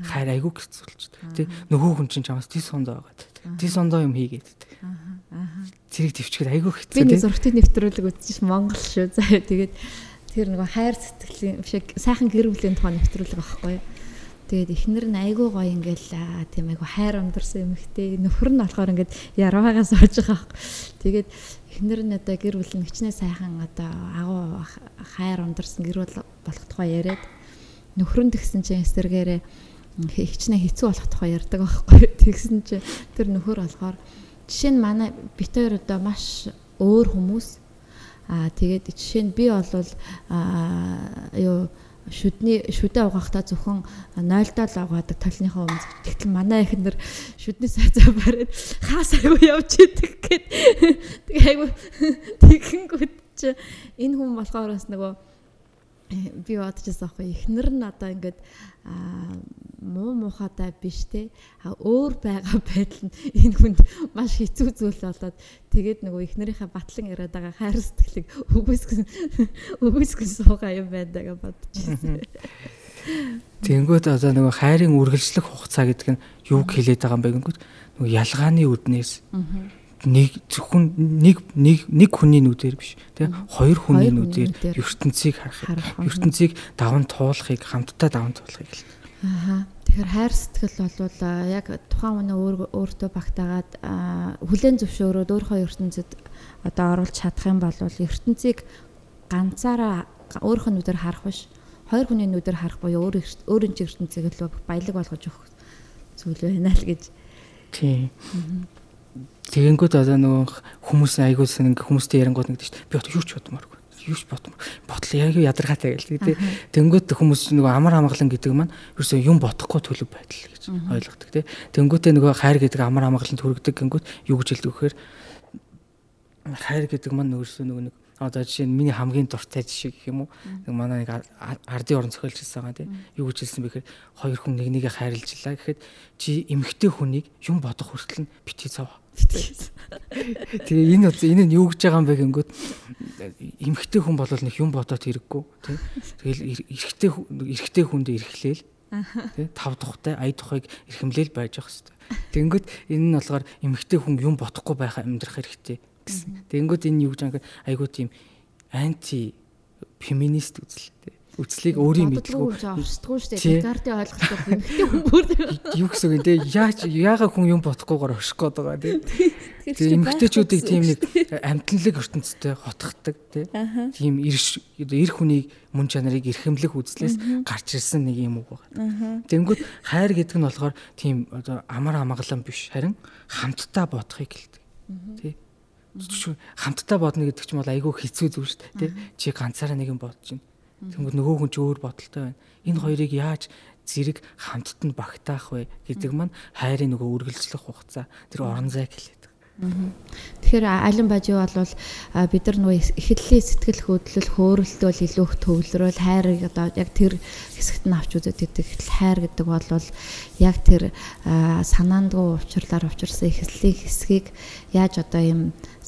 S3: Хайр айгүй хэцүүлж. Тэ нөгөө хүн чинь чамаас тис сондоо байгаа. Тис сондоо юм хийгээд. Зэрэг төвчгээд айгүй хэцүү.
S2: Би нэг зургтын нэвтрүүлэг үзчих Монгол шүү. За тэгээд тэр нөгөө хайр сэтгэлийн биш сайхан гэр бүлийн тухай нэвтрүүлэг байхгүй? Тэгээд эхнэр нь айгүй гоё ингээл тийм айгүй хайр ундарсан юм ихтэй. Нөхөр нь болохоор ингээд яруугаас сууж байгаа. Тэгээд эхнэр нь одоо гэр бүл нэгчнээ сайхан одоо агуу хайр ундарсан гэр бүл болох тухай яриад нөхөр нь тэгсэн чинь эсэргээрээ хичнээн хэцүү болох тухай ярьдаг байхгүй. Тэгсэн чинь тэр нөхөр болохоор жишээ нь манай бит хоёр одоо маш өөр хүмүүс аа тэгээд жишээ нь би бол аа юу шүдний шүдэ угаахтаа зөвхөн 0-доо л угаадаг толныхоо өмнө. Тэгтэл манай эхнэр шүдний сайзаа бариад хаас аягүй явж идэг гэд. Тэгээ аягүй тэгэнгүүт чи энэ хүн болохоор бас нөгөө би бодчихсон аахгүй. Эхнэр нь одоо ингээд муу мухатай биш те. Өөр байгаа байдал нь энэ хүнд маш хэцүү зүйл болоод тэгээд нөгөө эхнэрийнхээ батлан яриад байгаа хайр сэтгэлийг өгөөсгөн өгөөсгөн суугаа юм байдаг бодчихсон.
S3: Тэнгүүд одоо нөгөө хайрын үргэлжлэх хугацаа гэдэг нь юу хэлээд байгаа юм бэ гэнгүүт? нөгөө ялгааны үднээс нэг зөвхөн нэг нэг нэг хүний нүдээр биш тийм хоёр хүний нүдээр ертөнцийг харах ертөнцийг даван туулахыг хамтдаа даван туулахыг л.
S2: Аа. Тэгэхээр хайр сэтгэл бол яг тухайн үнэ өөртөө багтаагаад хүлэн зөвшөөрөөд өөрийнхөө ертөнцид одоо оруулж чадах юм бол ертөнцийг ганцаараа өөрийнхөө нүдээр харах биш. Хоёр хүний нүдээр харах буюу өөр өөрийн ертөнцийг л баялаг болгож өгөх зүйл байна л гэж.
S3: Тийм. Тэгэнгүүт одоо нөгөө хүмүүс айгуулсан ингээ хүмүүстэй ярангууд нэгдэж би одоо юу ч бодмооргүй. Юу ч бодмор. Ботл яг ядаргаатай гэл тий. Тэнгүүт хүмүүс нөгөө амар амгалан гэдэг маань ерөөсөө юм бодохгүй төлөв байдал гэж ойлгодог тий. Тэнгүүтээ нөгөө хайр гэдэг амар амгаланд хүргэдэг гингүүт юу гэж хэлдэг вэхээр хайр гэдэг маань өөрөөсөө нөгөө нэг одоо жишээ нь миний хамгийн дуртай жишээ гэх юм уу? Нэг манай нэг ардын орон зохиолч хэлсэн байгаа тийм юу гэж хэлсэн бэхээр хоёр хүн нэг нэгэ хайрлажлаа гэхэд чи эмгтэй хүнийг юм бодох хүртэл нь битгий цав. Тэгээ энэ энэ нь юу гэж байгаа юм бэ гэнгүүт эмхтэй хүн бол нэг юм бодоод хэрэггүй тийм. Тэгэл эрэгтэй эрэгтэй хүндээ эрхлээл тийм тав тухтай ая тухайг эрхэмлээл байж явах хэрэгтэй. Тэнгүүт энэ нь болохоор эмхтэй хүн юм бодохгүй байхаа амьдрах хэрэгтэй гэсэн. Тэнгүүт энэ юу гэж байгаа айгуу тийм анти феминист үзэл тийм үслийг өөрийн
S2: мэдгүй авчдаггүй шүү дээ. Декартын ойлголтоор эмгтэй хүн бүр
S3: юу гэсэн үг те? Яаж яага хүн юм бодохгүйгээр өшөх гээд байгаа тийм. Тэгээ эмгтээчүүдийг тийм нэг амтналаг ертөнцтэй хотгохдаг тийм ирш эр хүнийг мөн чанарыг эрхэмлэх үзлээс гарч ирсэн нэг юм үг байна. Тэнгүүд хайр гэдэг нь болохоор тийм амар амгалан биш. Харин хамтдаа бодохыг хэлдэг. Тий хамтдаа бодно гэдэг чинь бол айгүй хэцүү зүйл шүү дээ чи ганцаараа нэг юм бодож байна. Тэнгүүд нөгөө хүн ч өөр бодолтой байна. Энэ хоёрыг яаж зэрэг хамтд нь багтаах вэ гэдэг маань хайрын нөгөө үргэлжлэх хугацаа тэр орон зайг хэлээд.
S2: Тэгэхээр алин бажи бол бид нар нөгөө эхлэлийн сэтгэл хөдлөл хөөрөлтөөл илүү их төвлөрөөл хайрыг одоо яг тэр хэсэгт нь авч үзээд байдаг. Хайр гэдэг бол яг тэр санаандгүй учрлаар учирсан эхлэлийн хэсгийг яаж одоо юм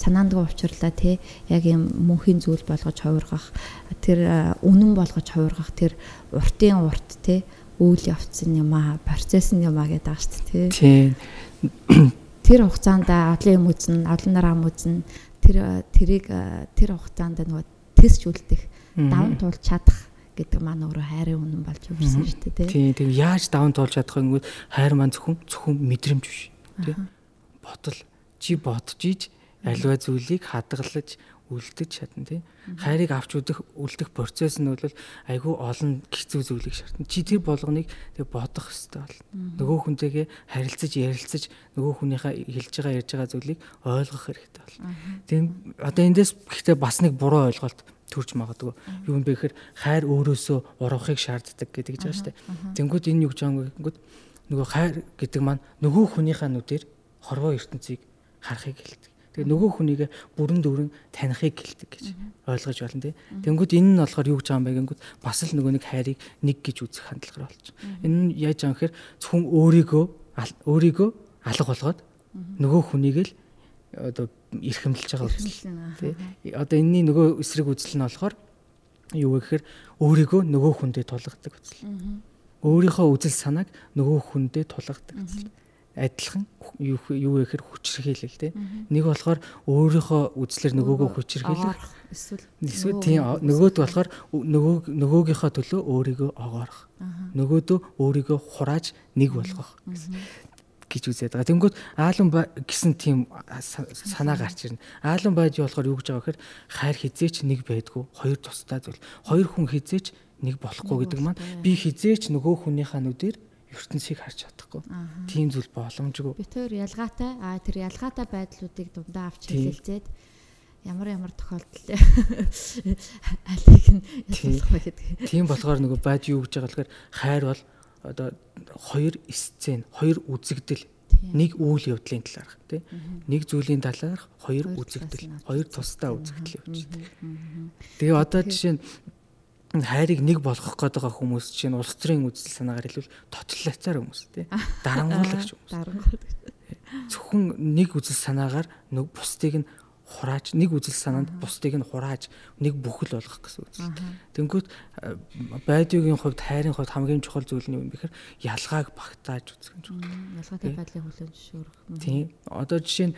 S2: санаандгүй учрлаа тий яг юм мөнхийн зүйл болгож хувиргах тэр үнэн болгож хувиргах тэр уртын урт тий үйл явцсан юм аа процесс нь юм аа гэдэг шүү дээ
S3: тий.
S2: Тэр хугацаанд одлын юм үзэн, олон нар ам үзэн тэр тэрийг тэр хугацаанд нөгөө тесч үлдэх, даван туулж чадах гэдэг маань өөрөө хайрын үнэн болж өгсөн шүү дээ
S3: тий. Тий, тэг яаж даван туулж чадах вэ? Хайр маань зөвхөн зөвхөн мэдрэмж биш тий. Ботл чи бодож иж альва зүйлийг хадгалж үлдэж чадна тий. Хайрыг авч үзэх үлдэх процесс нь бол айгүй олон хэцүү зүйлийг шаардна. Чи тэр болгоныг тэг бодох хэрэгтэй бол. Нөгөө хүнтэйгээ харилцаж ярилцаж нөгөө хүнийхээ хэлж байгаа ярьж байгаа зүйлийг ойлгох хэрэгтэй бол. Тийм одоо эндээс гэхдээ бас нэг буруу ойлголт төрж магадгүй. Юу юм бэ гэхээр хайр өөрөөсөө урахыг шаарддаг гэдэг гэж байгаа шүү дээ. Тэнгүүд энэ юу гэж байгаа юм бэ? Нөгөө хайр гэдэг маань нөгөө хүнийхээ нүдээр хорвоо ертөнцийг харахыг хэлдэг. Тэгээ нөгөө хүнийг бүрэн дүүрэн танихыг хэлдэг гэж ойлгож байна тий. Тэнгүүд энэ нь болохоор юу гэж байгаа юм бэ гэнгүүт бас л нөгөө нэг хайрыг нэг гэж үзэх хандлагаар болж. Энэ нь яаж байгаа юм гэхээр зөвхөн өөрийгөө өөрийгөө алга болгоод нөгөө хүнийг л одоо эрхэмлэж байгаа үзэл тий. Одоо энэний нөгөө эсрэг үзэл нь болохоор юу вэ гэхээр өөрийгөө нөгөө хүндээ тулгадаг үзэл. Өөрийнхөө үзэл санааг нөгөө хүндээ тулгадаг үзэл адилхан юу вэ гэхээр хүчрхийлэл тий. Нэг болохоор өөрийнхөө үзлэр нөгөөгөө хүчрхийлэх эсвэл эсвэл тийм нөгөөд болохоор нөгөө нөгөөгийнхөө төлөө өөрийгөө огоорох. Нөгөөдөө өөрийгөө хурааж нэг болгох гэж үзээд байгаа. Тэнгүүд аалан гэсэн тийм санаа гарч ирнэ. Аалан байж болохоор юу гэж байгаа гэхээр хайр хизээч нэг байдгүй, хоёр тусдаа зүйл. Хоёр хүн хизээч нэг болохгүй гэдэг маань би хизээч нөгөө хүнийхээ нүдээр ертөнцийг харж чадахгүй. Тийм зүйл боломжгүй.
S2: Би тэр ялгаатай а тэр ялгаатай байдлуудыг дундаа авч хэлэлцээд ямар ямар тохиолдолд алийг нь ялгах вэ гэдэг.
S3: Тийм болохоор нөгөө байж юу гэж байгаа болохоор хайр бол одоо хоёр сцен, хоёр үзэгдэл. Нэг үйл явдлын талаарх тий. Нэг зүйлийн талаарх хоёр үзэгдэл. хоёр тусдаа үзэгдэл явж байна. Тэгээ одоо жишээ нь хайрыг нэг болгох гээд байгаа хүмүүс чинь улс төрийн үзэл санаагаар хэлвэл тотлоцаар хүмүүс тий дарангуулагч хүмүүс дарангуулагч зөвхөн нэг үзэл санаагаар нэг бусдыг нь хурааж нэг үзэл санаанд бусдыг нь хурааж нэг бүхэл болгох гэсэн үзэл. Тэнгүүт байдгийн хувьд хайрын хувьд хамгийн чухал зүйл нь юу юм бэ гэхээр ялгааг багтааж үзэх юм
S2: байна. Ялгаатай байдлыг хүлээн зөвшөөрөх.
S3: Тийм. Одоо жишээ нь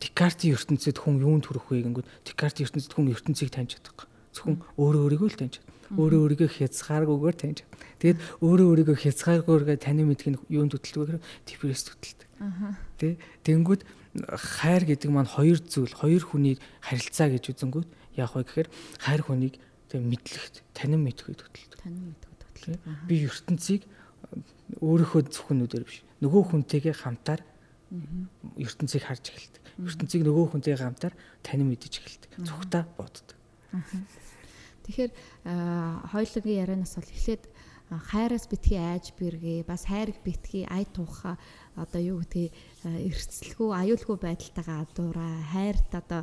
S3: Декартийн ертөнцид хүн юунд хүрэх вэ гэнгүүт Декартийн ертөнцид хүн ертөнцийг таньж чадахгүй Зөвхөн өөрөө өөрийгөө л таньж чадна. Өөрөө өөрийгөө хязгааргүйгээр таньж чадна. Тэгээд өөрөө өөрийгөө хязгааргүйгээр танин мэдэх нь юунд төтөлдөг гэхээр депресс төтөлдөг. Тэ тэнгүүд хайр гэдэг маань хоёр зүйл, хоёр хүний харилцаа гэж үзэнгүүт яах вэ гэхээр хайр хүнийг тэг мэдлэгт танин мэдхүй төтөлдөг.
S2: Танин мэдхүй төтөлдөг.
S3: Би ертөнцийг өөрийнхөө зөвхөнүүдээр биш нөгөө хүнтэйгээ хамтаар ертөнцийг харж эхэлдэг. ертөнцийг нөгөө хүнтэйгээ хамтаар танин мэдэж эхэлдэг. Зүгтаа боддог.
S2: Тэгэхээр хоёулангийн ярианаас бол эхлээд хайраас битгий айж бэргээ бас хайрыг битгий ай туухаа одоо юу гэдгийг эрсцэлгүй аюулгүй байдалтайгаа адуураа хайрт одоо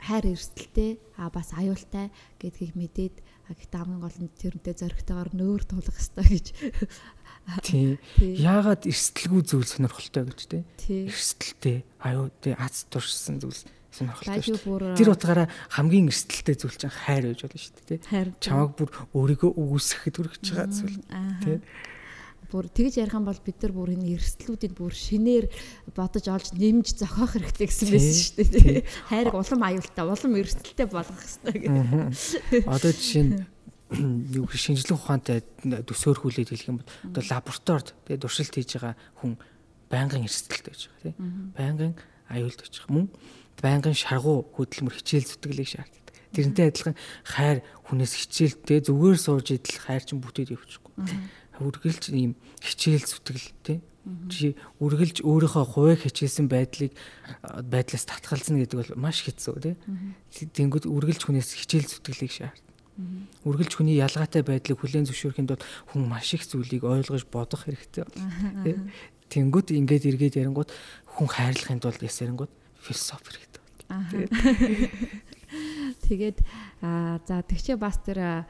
S2: хайр эрсдэлтэй а бас аюултай гэдгийг мэдээд гэхдээ хамгийн гол нь тэрнтэй зөрөгтэйгээр нөөр тулах хэрэгтэй гэж.
S3: Тий. Яагаад эрсдэлгүй зүйл сонирхолтой гэж тий. Эрсдэлтэй аюу тий аз туршсан зүйл сонирхолтой. Тэр утгаараа хамгийн эрсдэлтэй зүйл чинь хайр байж болно шүү дээ, тий. Чамайг бүр өөрийгөө үүсгэхэд хүрэж байгаа зүйл, тий.
S2: Бүр тэгж ярих юм бол бид нар бүр энэ эрсдлүүдийг бүр шинээр бодож олж нэмж зохиох хэрэгтэй гэсэн байсан шүү дээ. Хайрыг улам аюултай, улам эрсдэлтэй болгох хэрэгтэй
S3: гэдэг. Одоо жишээ нь юу шинжлэх ухаантай төсөөрхүүлээд хэлэх юм бол одоо лабораторид тэгээ туршилт хийж байгаа хүн байнгын эрсдэлтэй байж байгаа тийм байнгын аюулт байж байгаа мөн байнгын шаргуу хөдөлмөр хичээл зүтгэлийг шаарддаг. Тэрнтэй адилхан хайр хүнээс хичээлтэй зүгээр сууж идэл хайр чинь бүтээд явчихгүй. Үргэлж ийм хичээл зүтгэл тий чи үргэлж өөрийнхөө хувийг хичээсэн байдлыг байдлаас татгалзна гэдэг бол маш хэцүү тий. Тэнгүүд үргэлж хүнээс хичээл зүтгэлийг шаарддаг. Үргэлж хүний ялгаатай байдлыг хүлээн зөвшөөрөхийн тулд хүн маш их зүйлийг ойлгож бодох хэрэгтэй. Тэнгүүд ингээд эргээд ярингууд хүн хайрлахын тулд яс ярингууд философи хэрэгтэй.
S2: Тэгээд за тэгчээ бас тэр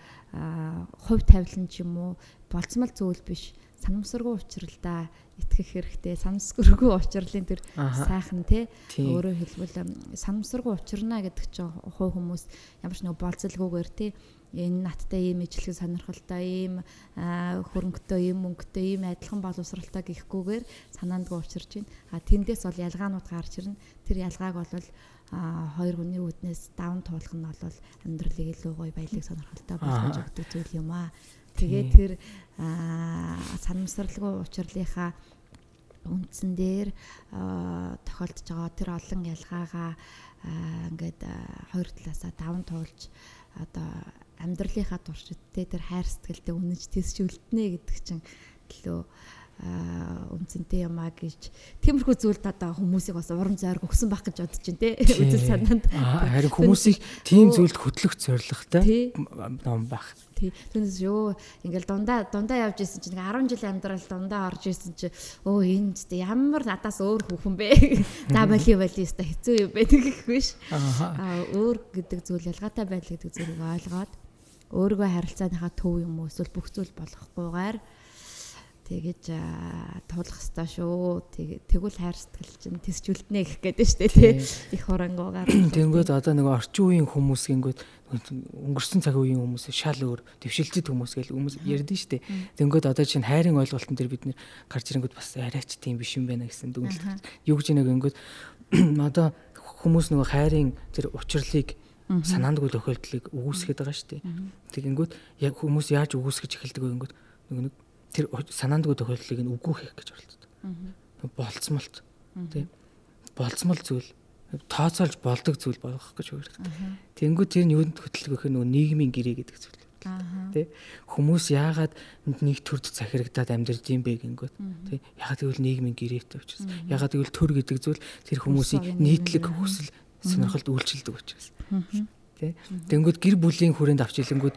S2: хувь тавилан ч юм уу болцмол зүйл биш. Санамсаргүй учралдаа итгэх хэрэгтэй. Санамсаргүй учрлын тэр сайхан те өөрөөр хэлбэл санамсаргүй учрна гэдэг чинь хувь хүмүүс ямар ч нэг болцолгүйгээр те энэ надтай ийм ижлэг сонирхолтой ийм хөрөнгөтэй ийм мөнгөтэй ийм адилхан боловсралтай гэхгүйгээр санаандгүй учирч байна. А тэндээс бол ялгаанууд гарч ирнэ. Тэр ялгааг бол хоёр хүний үүднээс даван туулах нь бол амьдралыг илүү гоё баялаг сонирхолтой болгож өгдөг зүйл юм аа. Тэгээ тэр санамсралгүй учирлынхаа үндсэн дээр тохиолдож байгаа тэр олон ялгаагаа ингээд хоёр талаасаа даван туулж одоо амьдралынхаа туршидтэй тэр хайр сэтгэлтэй үнэнч тэсч үлднэ гэдэг чинь төлөө үнцэнтэй юм а гэж тиймэрхүү зүйлд одоо хүмүүсийг бас урам зориг өгсөн байх гэж бодож байна те. Үзэл санаанд.
S3: Харин хүмүүсийг тийм зүйлд хөтлөх зорилготой ном байх
S2: тий. Түүнээс ёо ингээл дундаа дундаа явж исэн чинь 10 жил амьдрал дундаа орж исэн чи өө энэ ч ямар надаас өөр хүүхэн бэ? За боли боли өста хэцүү юм бэ гэх биш аа өөр гэдэг зүйл ялгаатай байдал гэдэг зүйлийг ойлгоод өөрийгөө харилцааныхаа төв юм уу эсвэл бүх зүйл болохгүйгээр тэгэж туулах хэвээр шүү. Тэгвэл хайр сэтгэл чинь тэсчүүлднэ гэх гэдэг шүү дээ тий. Их хорангуугаар.
S3: Тэнгүүд одоо нэг орчин үеийн хүмүүс гингүүд өнгөрсөн цаг үеийн хүмүүс шал өөр дэвшилтэд хүмүүс гэл хүмүүс ярьдэн шүү дээ. Тэнгүүд одоо чинь хайрын ойлголтын дээр бид нэр гарч ирэнгүүд бас арайч тийм биш юм байна гэсэн дүгнэлт. Юу гэж нэг гингүүд одоо хүмүүс нөгөө хайрын тэр учрлыг санаандгүй тохиолдлыг өгөөсгöd байгаа шүү дээ. Тэгэнгүүт яг хүмүүс яаж өгөөсгөж эхэлдэг вэ гингүүд нэг тэр санаандгүй тохиолдлыг нь үгүй хийх гэж оролддог. Болцмолт. Тий. Болцмол зүйл тооцоолж болдог зүйл болгох гэж хөргөд. Тэнгүү тэр нь юунд хөтлөг гэх нөгөө нийгмийн гэрээ гэдэг зүйл. Тэ? Хүмүүс яагаад нэг төрд захирагдаад амьдарч юм бэ гингөт тэ? Ягаад гэвэл нийгмийн гэрээтэй учраас. Ягаад гэвэл төр гэдэг зүйл тэр хүмүүсийн нийтлэг хүсэл сонирхолд үйлчилдэг учраас тий. Тэнгүүд гэр бүлийн хүрээнд авч илэнгүүд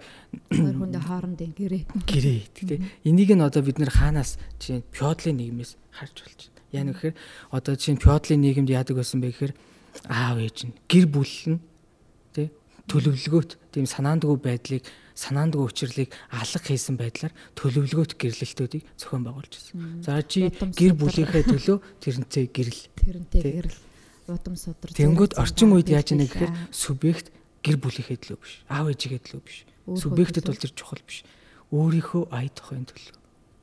S2: хүндээ хоорондын гэрээ.
S3: Гэрээ тий. Энийг нь одоо бид нэр хаанаас жишээ нь феодлын нийгмээс харж болж байна. Яа нэхэхээр одоо жишээ нь феодлын нийгэмд яадаг байсан бэ гэхээр аав ээж нь гэр бүл нь тий төлөвлөгөөт тийм санаандгүй байдлыг санаандгүй учрлыг алга хийсэн байдлаар төлөвлөгөөт гэрлэлтүүдийг зохион байгуулж байна. За чи гэр бүлийнхээ төлөө тэрнтэй гэрэл.
S2: Тэрнтэй гэрэл удам судар.
S3: Тэнгүүд орчин үед яаж яана гэхээр субъект гэр бүлийнхээ төлөө биш. Аав ээжигээ төлөө биш. Субъектэд бол тэр чухал биш. Өөрийнхөө ая тухайн төлөө.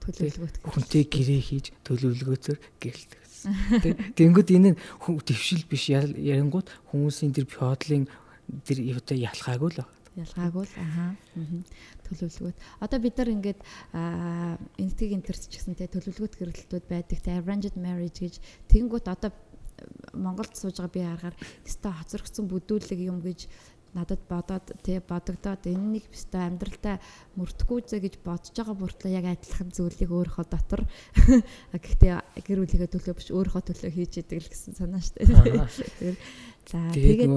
S2: Төлөвлөгөөт.
S3: Хүнтэй гэрээ хийж төлөвлөгөөтөр гэрэлдэг. Тэнгүүд энэ төвшил биш ярингууд хүмүүсийн тэр феодлын тэр юутай ялхаагүй л байна.
S2: Ялгаагүй л аhaa. Төлөвлөгөөт. Одоо бид нар ингээд энэтхэг интерч ч гэсэн те төлөвлөгөөт гэрэлтүүд байдаг. Те arranged marriage гэж тэгэнгүүт одоо Монголд сууж байгаа би харахаар өстой хоцрогдсон бүдүүлэг юм гэж надад бодоод тий бодогдоод энэ нэг өстой амьдралдаа мөрдөхгүй зэ гэж бодож байгаа бүртлээ яг адилхан зүйлийг өөрийнхөө дотор гэхдээ гэр бүлийнхээ төлөө биш өөрийнхөө төлөө хийж идэг л гэсэн санаа штэ. Тэгэхээр
S3: за тэгээд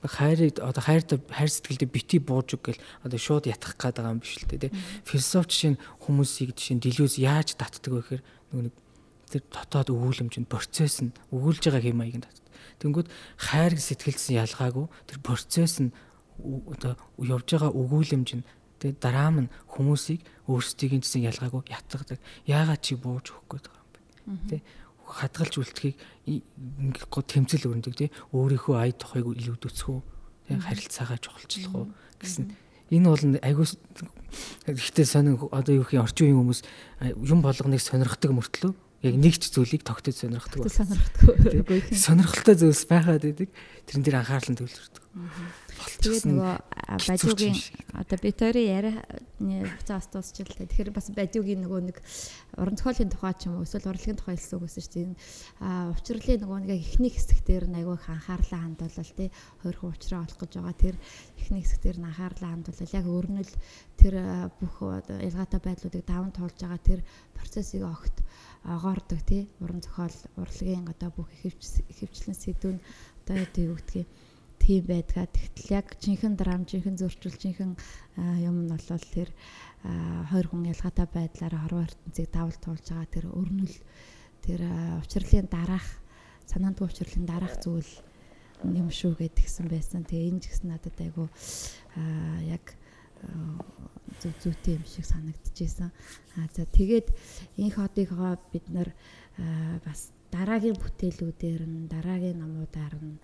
S3: хайрыг одоо хайртай хайр сэтгэлдээ бити бууж үг гэл одоо шууд ятгах гээд байгаа юм биш л дээ тий. Философч шин хүмүүсийг жишээ нь дэлгүүс яаж татдаг вэ гэхээр нэг тэр дотоод өгүүлэмж нь процесс нь өгүүлж байгаа хэм маягийн татдаг. Тэнгүүд хайр сэтгэлдсэн ялгаагүй. Тэр процесс нь одоо явж байгаа өгүүлэмж нь тэгээ дараа нь хүмүүсийг өөрсдийн гэсэн ялгаагүй ятгадаг. Яагаад чи бууж өгөх гээд байгаа юм бэ? Тэ хадгалж үлдэхийг ингээ тэмцэл өрнөдөг тий өөрийнхөө ая тухайг илүүдөцөх үү тий харилцаагаа чухалчлах уу? Гэсэн. Энэ бол айгуу ихтэй сонин одоо юу гэх юм орчин үеийн хүмүүс юм болгоныг сонирхдаг мөртлөө яг нэг ч зүйлийг тогтож сонирхдаг.
S2: Сонирхдаг.
S3: Сонирхолтой зүйлс байгаад байдаг. Тэрэн дээр анхаарал нь төвлөрдөг.
S2: Тэгээд нөгөө бажуугийн одоо би тойрын яриа л та. Тэгэхээр бас бажуугийн нөгөө нэг уран зохиолын тухай ч юм уу эсвэл урлагийн тухай хэлсэн үг гэсэн чинь а учрлын нөгөө нэг эхний хэсэгтэр нь айгүй их анхаарлаа хандуулал тий хоёр хүн уучраа олох гэж байгаа. Тэр эхний хэсэгтэр нь анхаарлаа хандуулал. Яг өөрнөл тэр бүх ялгаатай байдлуудыг даван туулж байгаа тэр процессыг огт огоордог тий уран зохиол урлагийн одоо бүх ихэвчлэн сэдвүүн одоо юу гэдгийг тийм байдгаа тэгтэл яг жинхэнэ драм жинхэнэ зөрчил жинхэнэ юм нь бол тэр хоёр хүн ялгаатай байдлаар хорвоо ертөнцийг давал туулж байгаа тэр өрнөл тэр учрлын дараах санаандгүй учрлын дараах зүйл юм шүү гэдгсэн байсан. Тэгээ энэ ч гэсэн надад айгу яг зүг зүйтэй юм шиг санагдчихсэн. Аа за тэгээд энэ хотыгоо бид нар бас дараагийн бүтээлүүдээр нь дараагийн номуудаар нь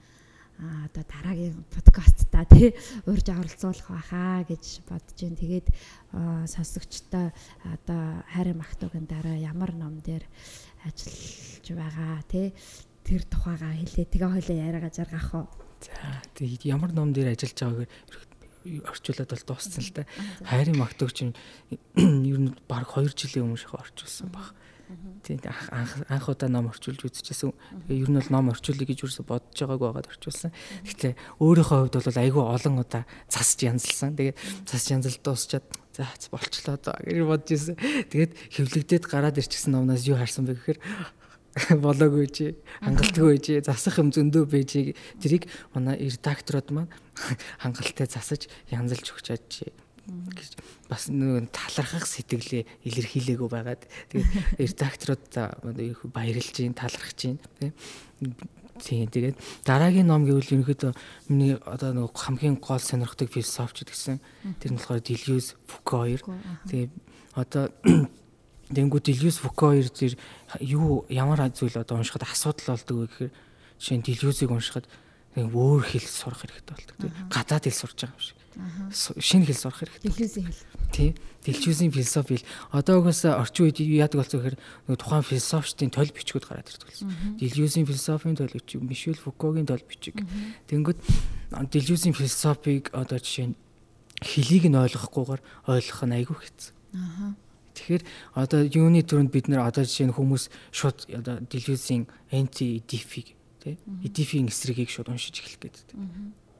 S2: а одоо дараагийн подкаст та тий урьж оролцуулах байхаа гэж бодож байна. Тэгээд сонсогчтой одоо хайрын магтуугийн дараа ямар ном дээр ажиллаж байгаа тий тэр тухайгаа хэлээ. Тэгээ хойлоо яриагаа жаргах уу.
S3: За тэгээд ямар ном дээр ажиллаж байгааг орчуулад бол дууссан л та. Хайрын магтууч чинь ер нь баг 2 жилийн өмнө шахаа орчуулсан баг. Тийм анх анх удаа ном орчуулж үзчихсэн. Тэгээ ер нь бол ном орчуулъя гэж юусе бодож байгааг байгаад орчуулсан. Гэхдээ өөрийнхөө хувьд бол айгүй олон удаа засч янзалсан. Тэгээ засч янзал дуусчаад За болчлоо доо гэж бодож ирсэн. Тэгээд хөвлөгдөөд гараад ирчихсэн номнаас юу харсан бэ гэхээр болоогүй чи хангалтгүй чи засах юм зөндөө байж тэрийг манай редакторууд маань хангалттай засаж янзалж өгч чадчих гэж. Бас нэг талархах сэтгэлээ илэрхийлээгүй байгаад тэгээд редакторууд баярлж гин талархаж гин тийм тэгээд дараагийн ном гэвэл ерөнхийдөө миний одоо нэг хамгийн гол сонирхдаг философч гэсэн. Тэр нь болохоор Deleuze Foucault. Тэгээд одоо Тэнгүү Делиус Фуко хоёр зэр юу ямар зүйл одоо уншихад асуудал болдог вэ гэхээр жишээ нь Делиусыг уншихад өөр хэл сурах хэрэгтэй болдог тийм гадаад хэл сурж байгаа юм шиг. Шинэ хэл сурах хэрэгтэй.
S2: Делиусийн хэл.
S3: Тийм. Делиусийн философи одоо угаасаа орчин үед яадаг болсон гэхээр нэг тухайн философчдын толь бичгүүд гараад ирдэг болсон. Делиусийн философийн толь бичиг, Мишель Фукогийн толь бичиг. Тэнгүүд Делиусийн философиг одоо жишээ нь хэлийг нь ойлгохгүйгээр ойлгох нь айгүй хэцүү. Аа Тэгэхээр одоо юуны төрөнд бид нэр одоо жишээ нь хүмүүс шууд одоо Deleuze-ийн anti-edific тий edific-ийн эсрэгийг шууд уншиж эхлэх гэдэг.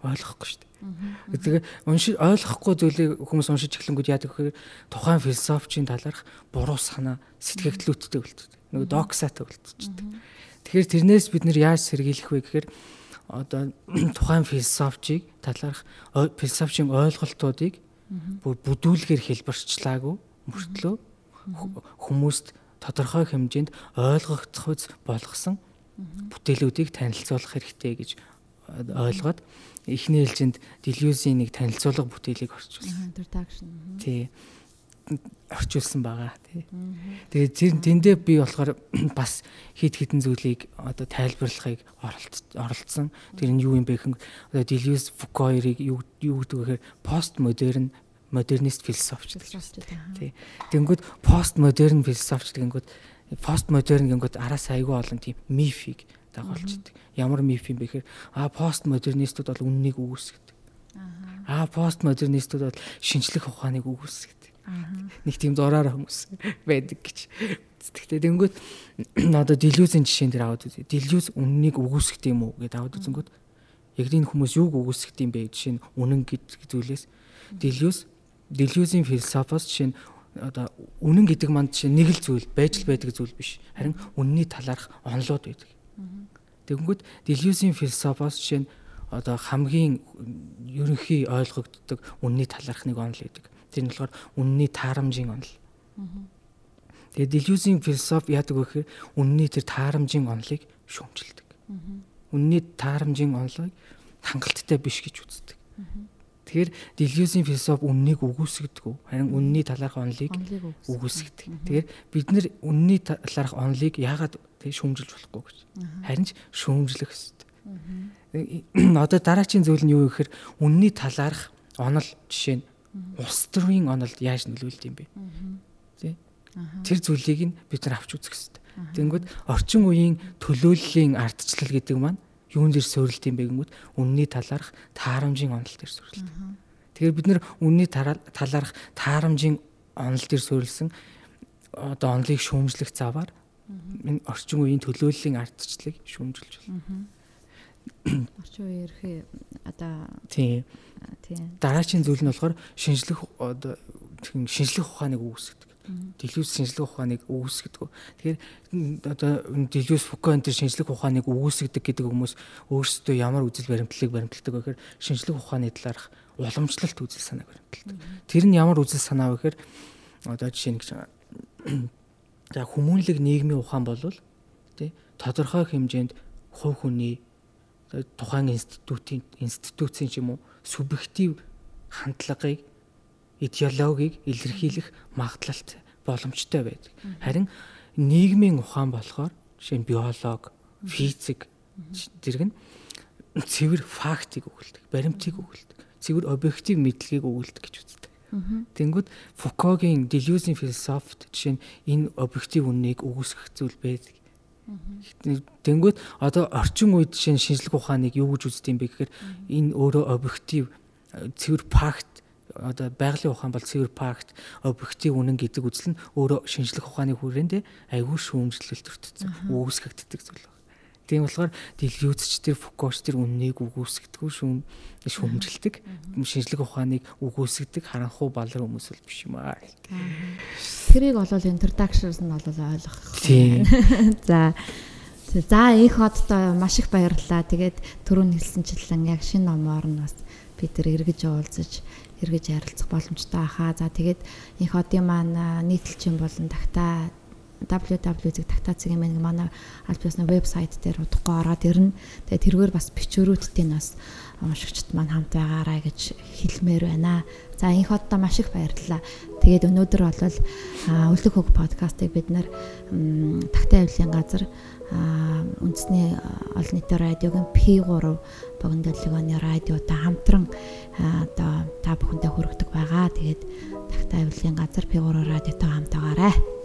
S3: Ойлгохгүй шүү дээ. Тэгээ уншиж ойлгохгүй зүйлийг хүмүүс уншиж эхлэнгүүд яадаг вэ? Тухайн философичийн талаарх буруу санаа сэтгэгдлүүдтэй үлддэг. Нөгөө доксатай үлдчихдэг. Тэгэхээр тэрнээс бид нэр яаж сэргийлэх вэ гэхээр одоо тухайн философичийг талаарх философичийн ойлголтуудыг бүр бүдүүлгээр хэлбэрчлаагүй мөртлөө хүмүүст тодорхой хэмжээнд ойлгогдох болгосон бүтээлүүдийг танилцуулах хэрэгтэй гэж ойлгоод эхний ээлжинд Делюзийн нэг танилцуулга бүтээлийг орчуулсан. Тий орчуулсан байгаа тий. Тэгээд тэндээ би болохоор бас хид хідэн зүйлийг одоо тайлбарлахыг оролцсон. Тэр нь юу юм бэ гэхээр одоо Deleuze Foucault-ыг юу гэдэг вэ гэхээр пост модерн модернист философч гэж. Тий. Тэнгүүд пост модерн философч гэнгүүт пост модерн гэнгүүт араас айгүй олон тийм мифийг дагуулж идэг. Ямар миф юм бэ гэхээр а пост модернистууд бол үннийг үгүйсгдэг. Аа пост модернистууд бол шинжлэх ухааныг үгүйсгдэг. Нэг тийм зураар хүмүүс байдаг гэж. Тэгтээ тэнгүүд одоо Делюзийн жишээн дээр аваад үзье. Делюз үннийг үгүйсгдэг юм уу гэдээ аваад үзэнгүүт яг энэ хүмүүс юуг үгүйсгдэг юм бэ жишээ нь үнэн гэдэг зүйлээс Делюз Делюзийн философоос жишээ нь одоо үнэн гэдэг манд жишээ нэг л зүйл байж л байдаг зүйл биш. Харин үнний талаарх онолууд байдаг. Тэгэнгүүт Делюзийн философоос жишээ нь одоо хамгийн ерөнхий ойлгогддог үнний талаарх нэг онол байдаг. Тэр нь болохоор үнний таарамжийн онол. Тэгээд Делюзийн философи яадаг вэ гэхээр үнний тэр таарамжийн онолыг шүүмжилдэг. Үнний таарамжийн онолыг хангалттай биш гэж үздэг. Тэгэхээр Делюзийн философи үннийг үгүйсгдэг. Харин үнний талаарх онолыг үгүйсгдэг. Тэгэхээр бид нэр үнний талаарх онолыг яагаад тэг шүүмжилж болохгүй гэж. Харин ч шүүмжлэх хэрэгтэй. Одоо дараачийн зүйл нь юу гэхээр үнний талаарх онол жишээ нь улс төрийн онолд яаж нөлөөлд юм бэ? Тэ? Тэр зүйлийг нь бид нар авч үзэх хэрэгтэй. Тэнгүүд орчин үеийн төлөөллийн ардчлал гэдэг маань юун дээр суурилт юм бэ гэмүүд үнний талаарх таарамжийн онол дээр суурилт. Тэгэхээр бид нэр үнний талаарх таарамжийн онол дээр суурилсан одоо онолыг шүүмжлэх заваар энэ орчин үеийн төлөөллийн ардчлалыг шүүмжилж байна.
S2: Орчин үеийн ерхий одоо
S3: тийм тийм дараачийн зүйл нь болохоор шинжлэх одоо шинжлэх ухааныг үүсгэж Делюс шинжлэх ухааныг үүсгэдэг. Тэгэхээр одоо Делюс Фуко энэ шинжлэх ухааныг үүсгэдэг гэдэг хүмүүс өөрсдөө ямар үзэл баримтлалыг баримталдаг вэ гэхээр шинжлэх ухааны талаарх уламжлалт үзэл санааг баримталдаг. Тэр нь ямар үзэл санаа вэ гэхээр одоо жишээ гэж за хүмүүнлэг нийгмийн ухаан болвол тий тодорхой хэмжээнд хувь хүний тухайн институтийн институцийн ч юм уу субъектив хандлагыг идеологийг илэрхийлэх магадлалт боломжтой байдаг. Харин нийгмийн ухаан болохоор жишээ нь биолог, физик зэрэг нь цэвэр фактыг өгүүлдэг, баримтыг өгүүлдэг. Цэвэр объектив мэдлэгийг өгүүлдэг гэж үздэг. Тэнгүүд Фукогийн Делюзийн философт жишээ нь энэ объектив үннийг өгөөсгөх зүйл байдаг. Тэнгүүд одоо орчин үед жишээ нь шинжлэх ухааныг юу гэж үздэг юм бэ гэхээр энэ өөрөө объектив цэвэр факт одоо байгалийн ухаан бол цэвэр факт объектив үнэн гэдэг үзэл нь өөрөө шинжлэх ухааны хүрээнд айгүй шүүмжлэлт өртсөн үүсгэгддэг зүйл байна. Тийм болохоор үзэгч тэр Фукош тэр үннийг үгүйсгдэггүй шүүм шүүмжилдэг. Шинжлэх ухааныг үгүйсгдэг харанхуй балар хүмүүс л биш юм аа.
S2: Тэрийг бол introduction-с нь бол ойлгох.
S3: Тийм.
S2: За За их одтой маш их баярлалаа. Тэгээд түрүүн хэлсэнчлэн яг шинэ номоор нь бас бид тэр эргэж уулзаж эргэж ярилцах боломжтой ахаа. За тэгээд их одын маань нийтлэлчин болон тагтаа www.tagtacгийн мэн манай аль биесны вебсайт дээр удахгүй ороод ирнэ. Тэгээд тэргээр бас бичвэрүүдтэй нас уншигчд маань хамт байгаарай гэж хэлмээр байна. За энэ ходдоо маш их баярлалаа. Тэгээд өнөөдөр бол үлдэх хөг подкастыг бид нэр тагтаа авлигын газар үндэсний олон нийтийн радиогийн P3 богино радиотой хамтран одоо та бүхэндээ хүргэдэг байгаа. Тэгээд тагтаа авлигын газар P3 радиотой хамтаагаарай.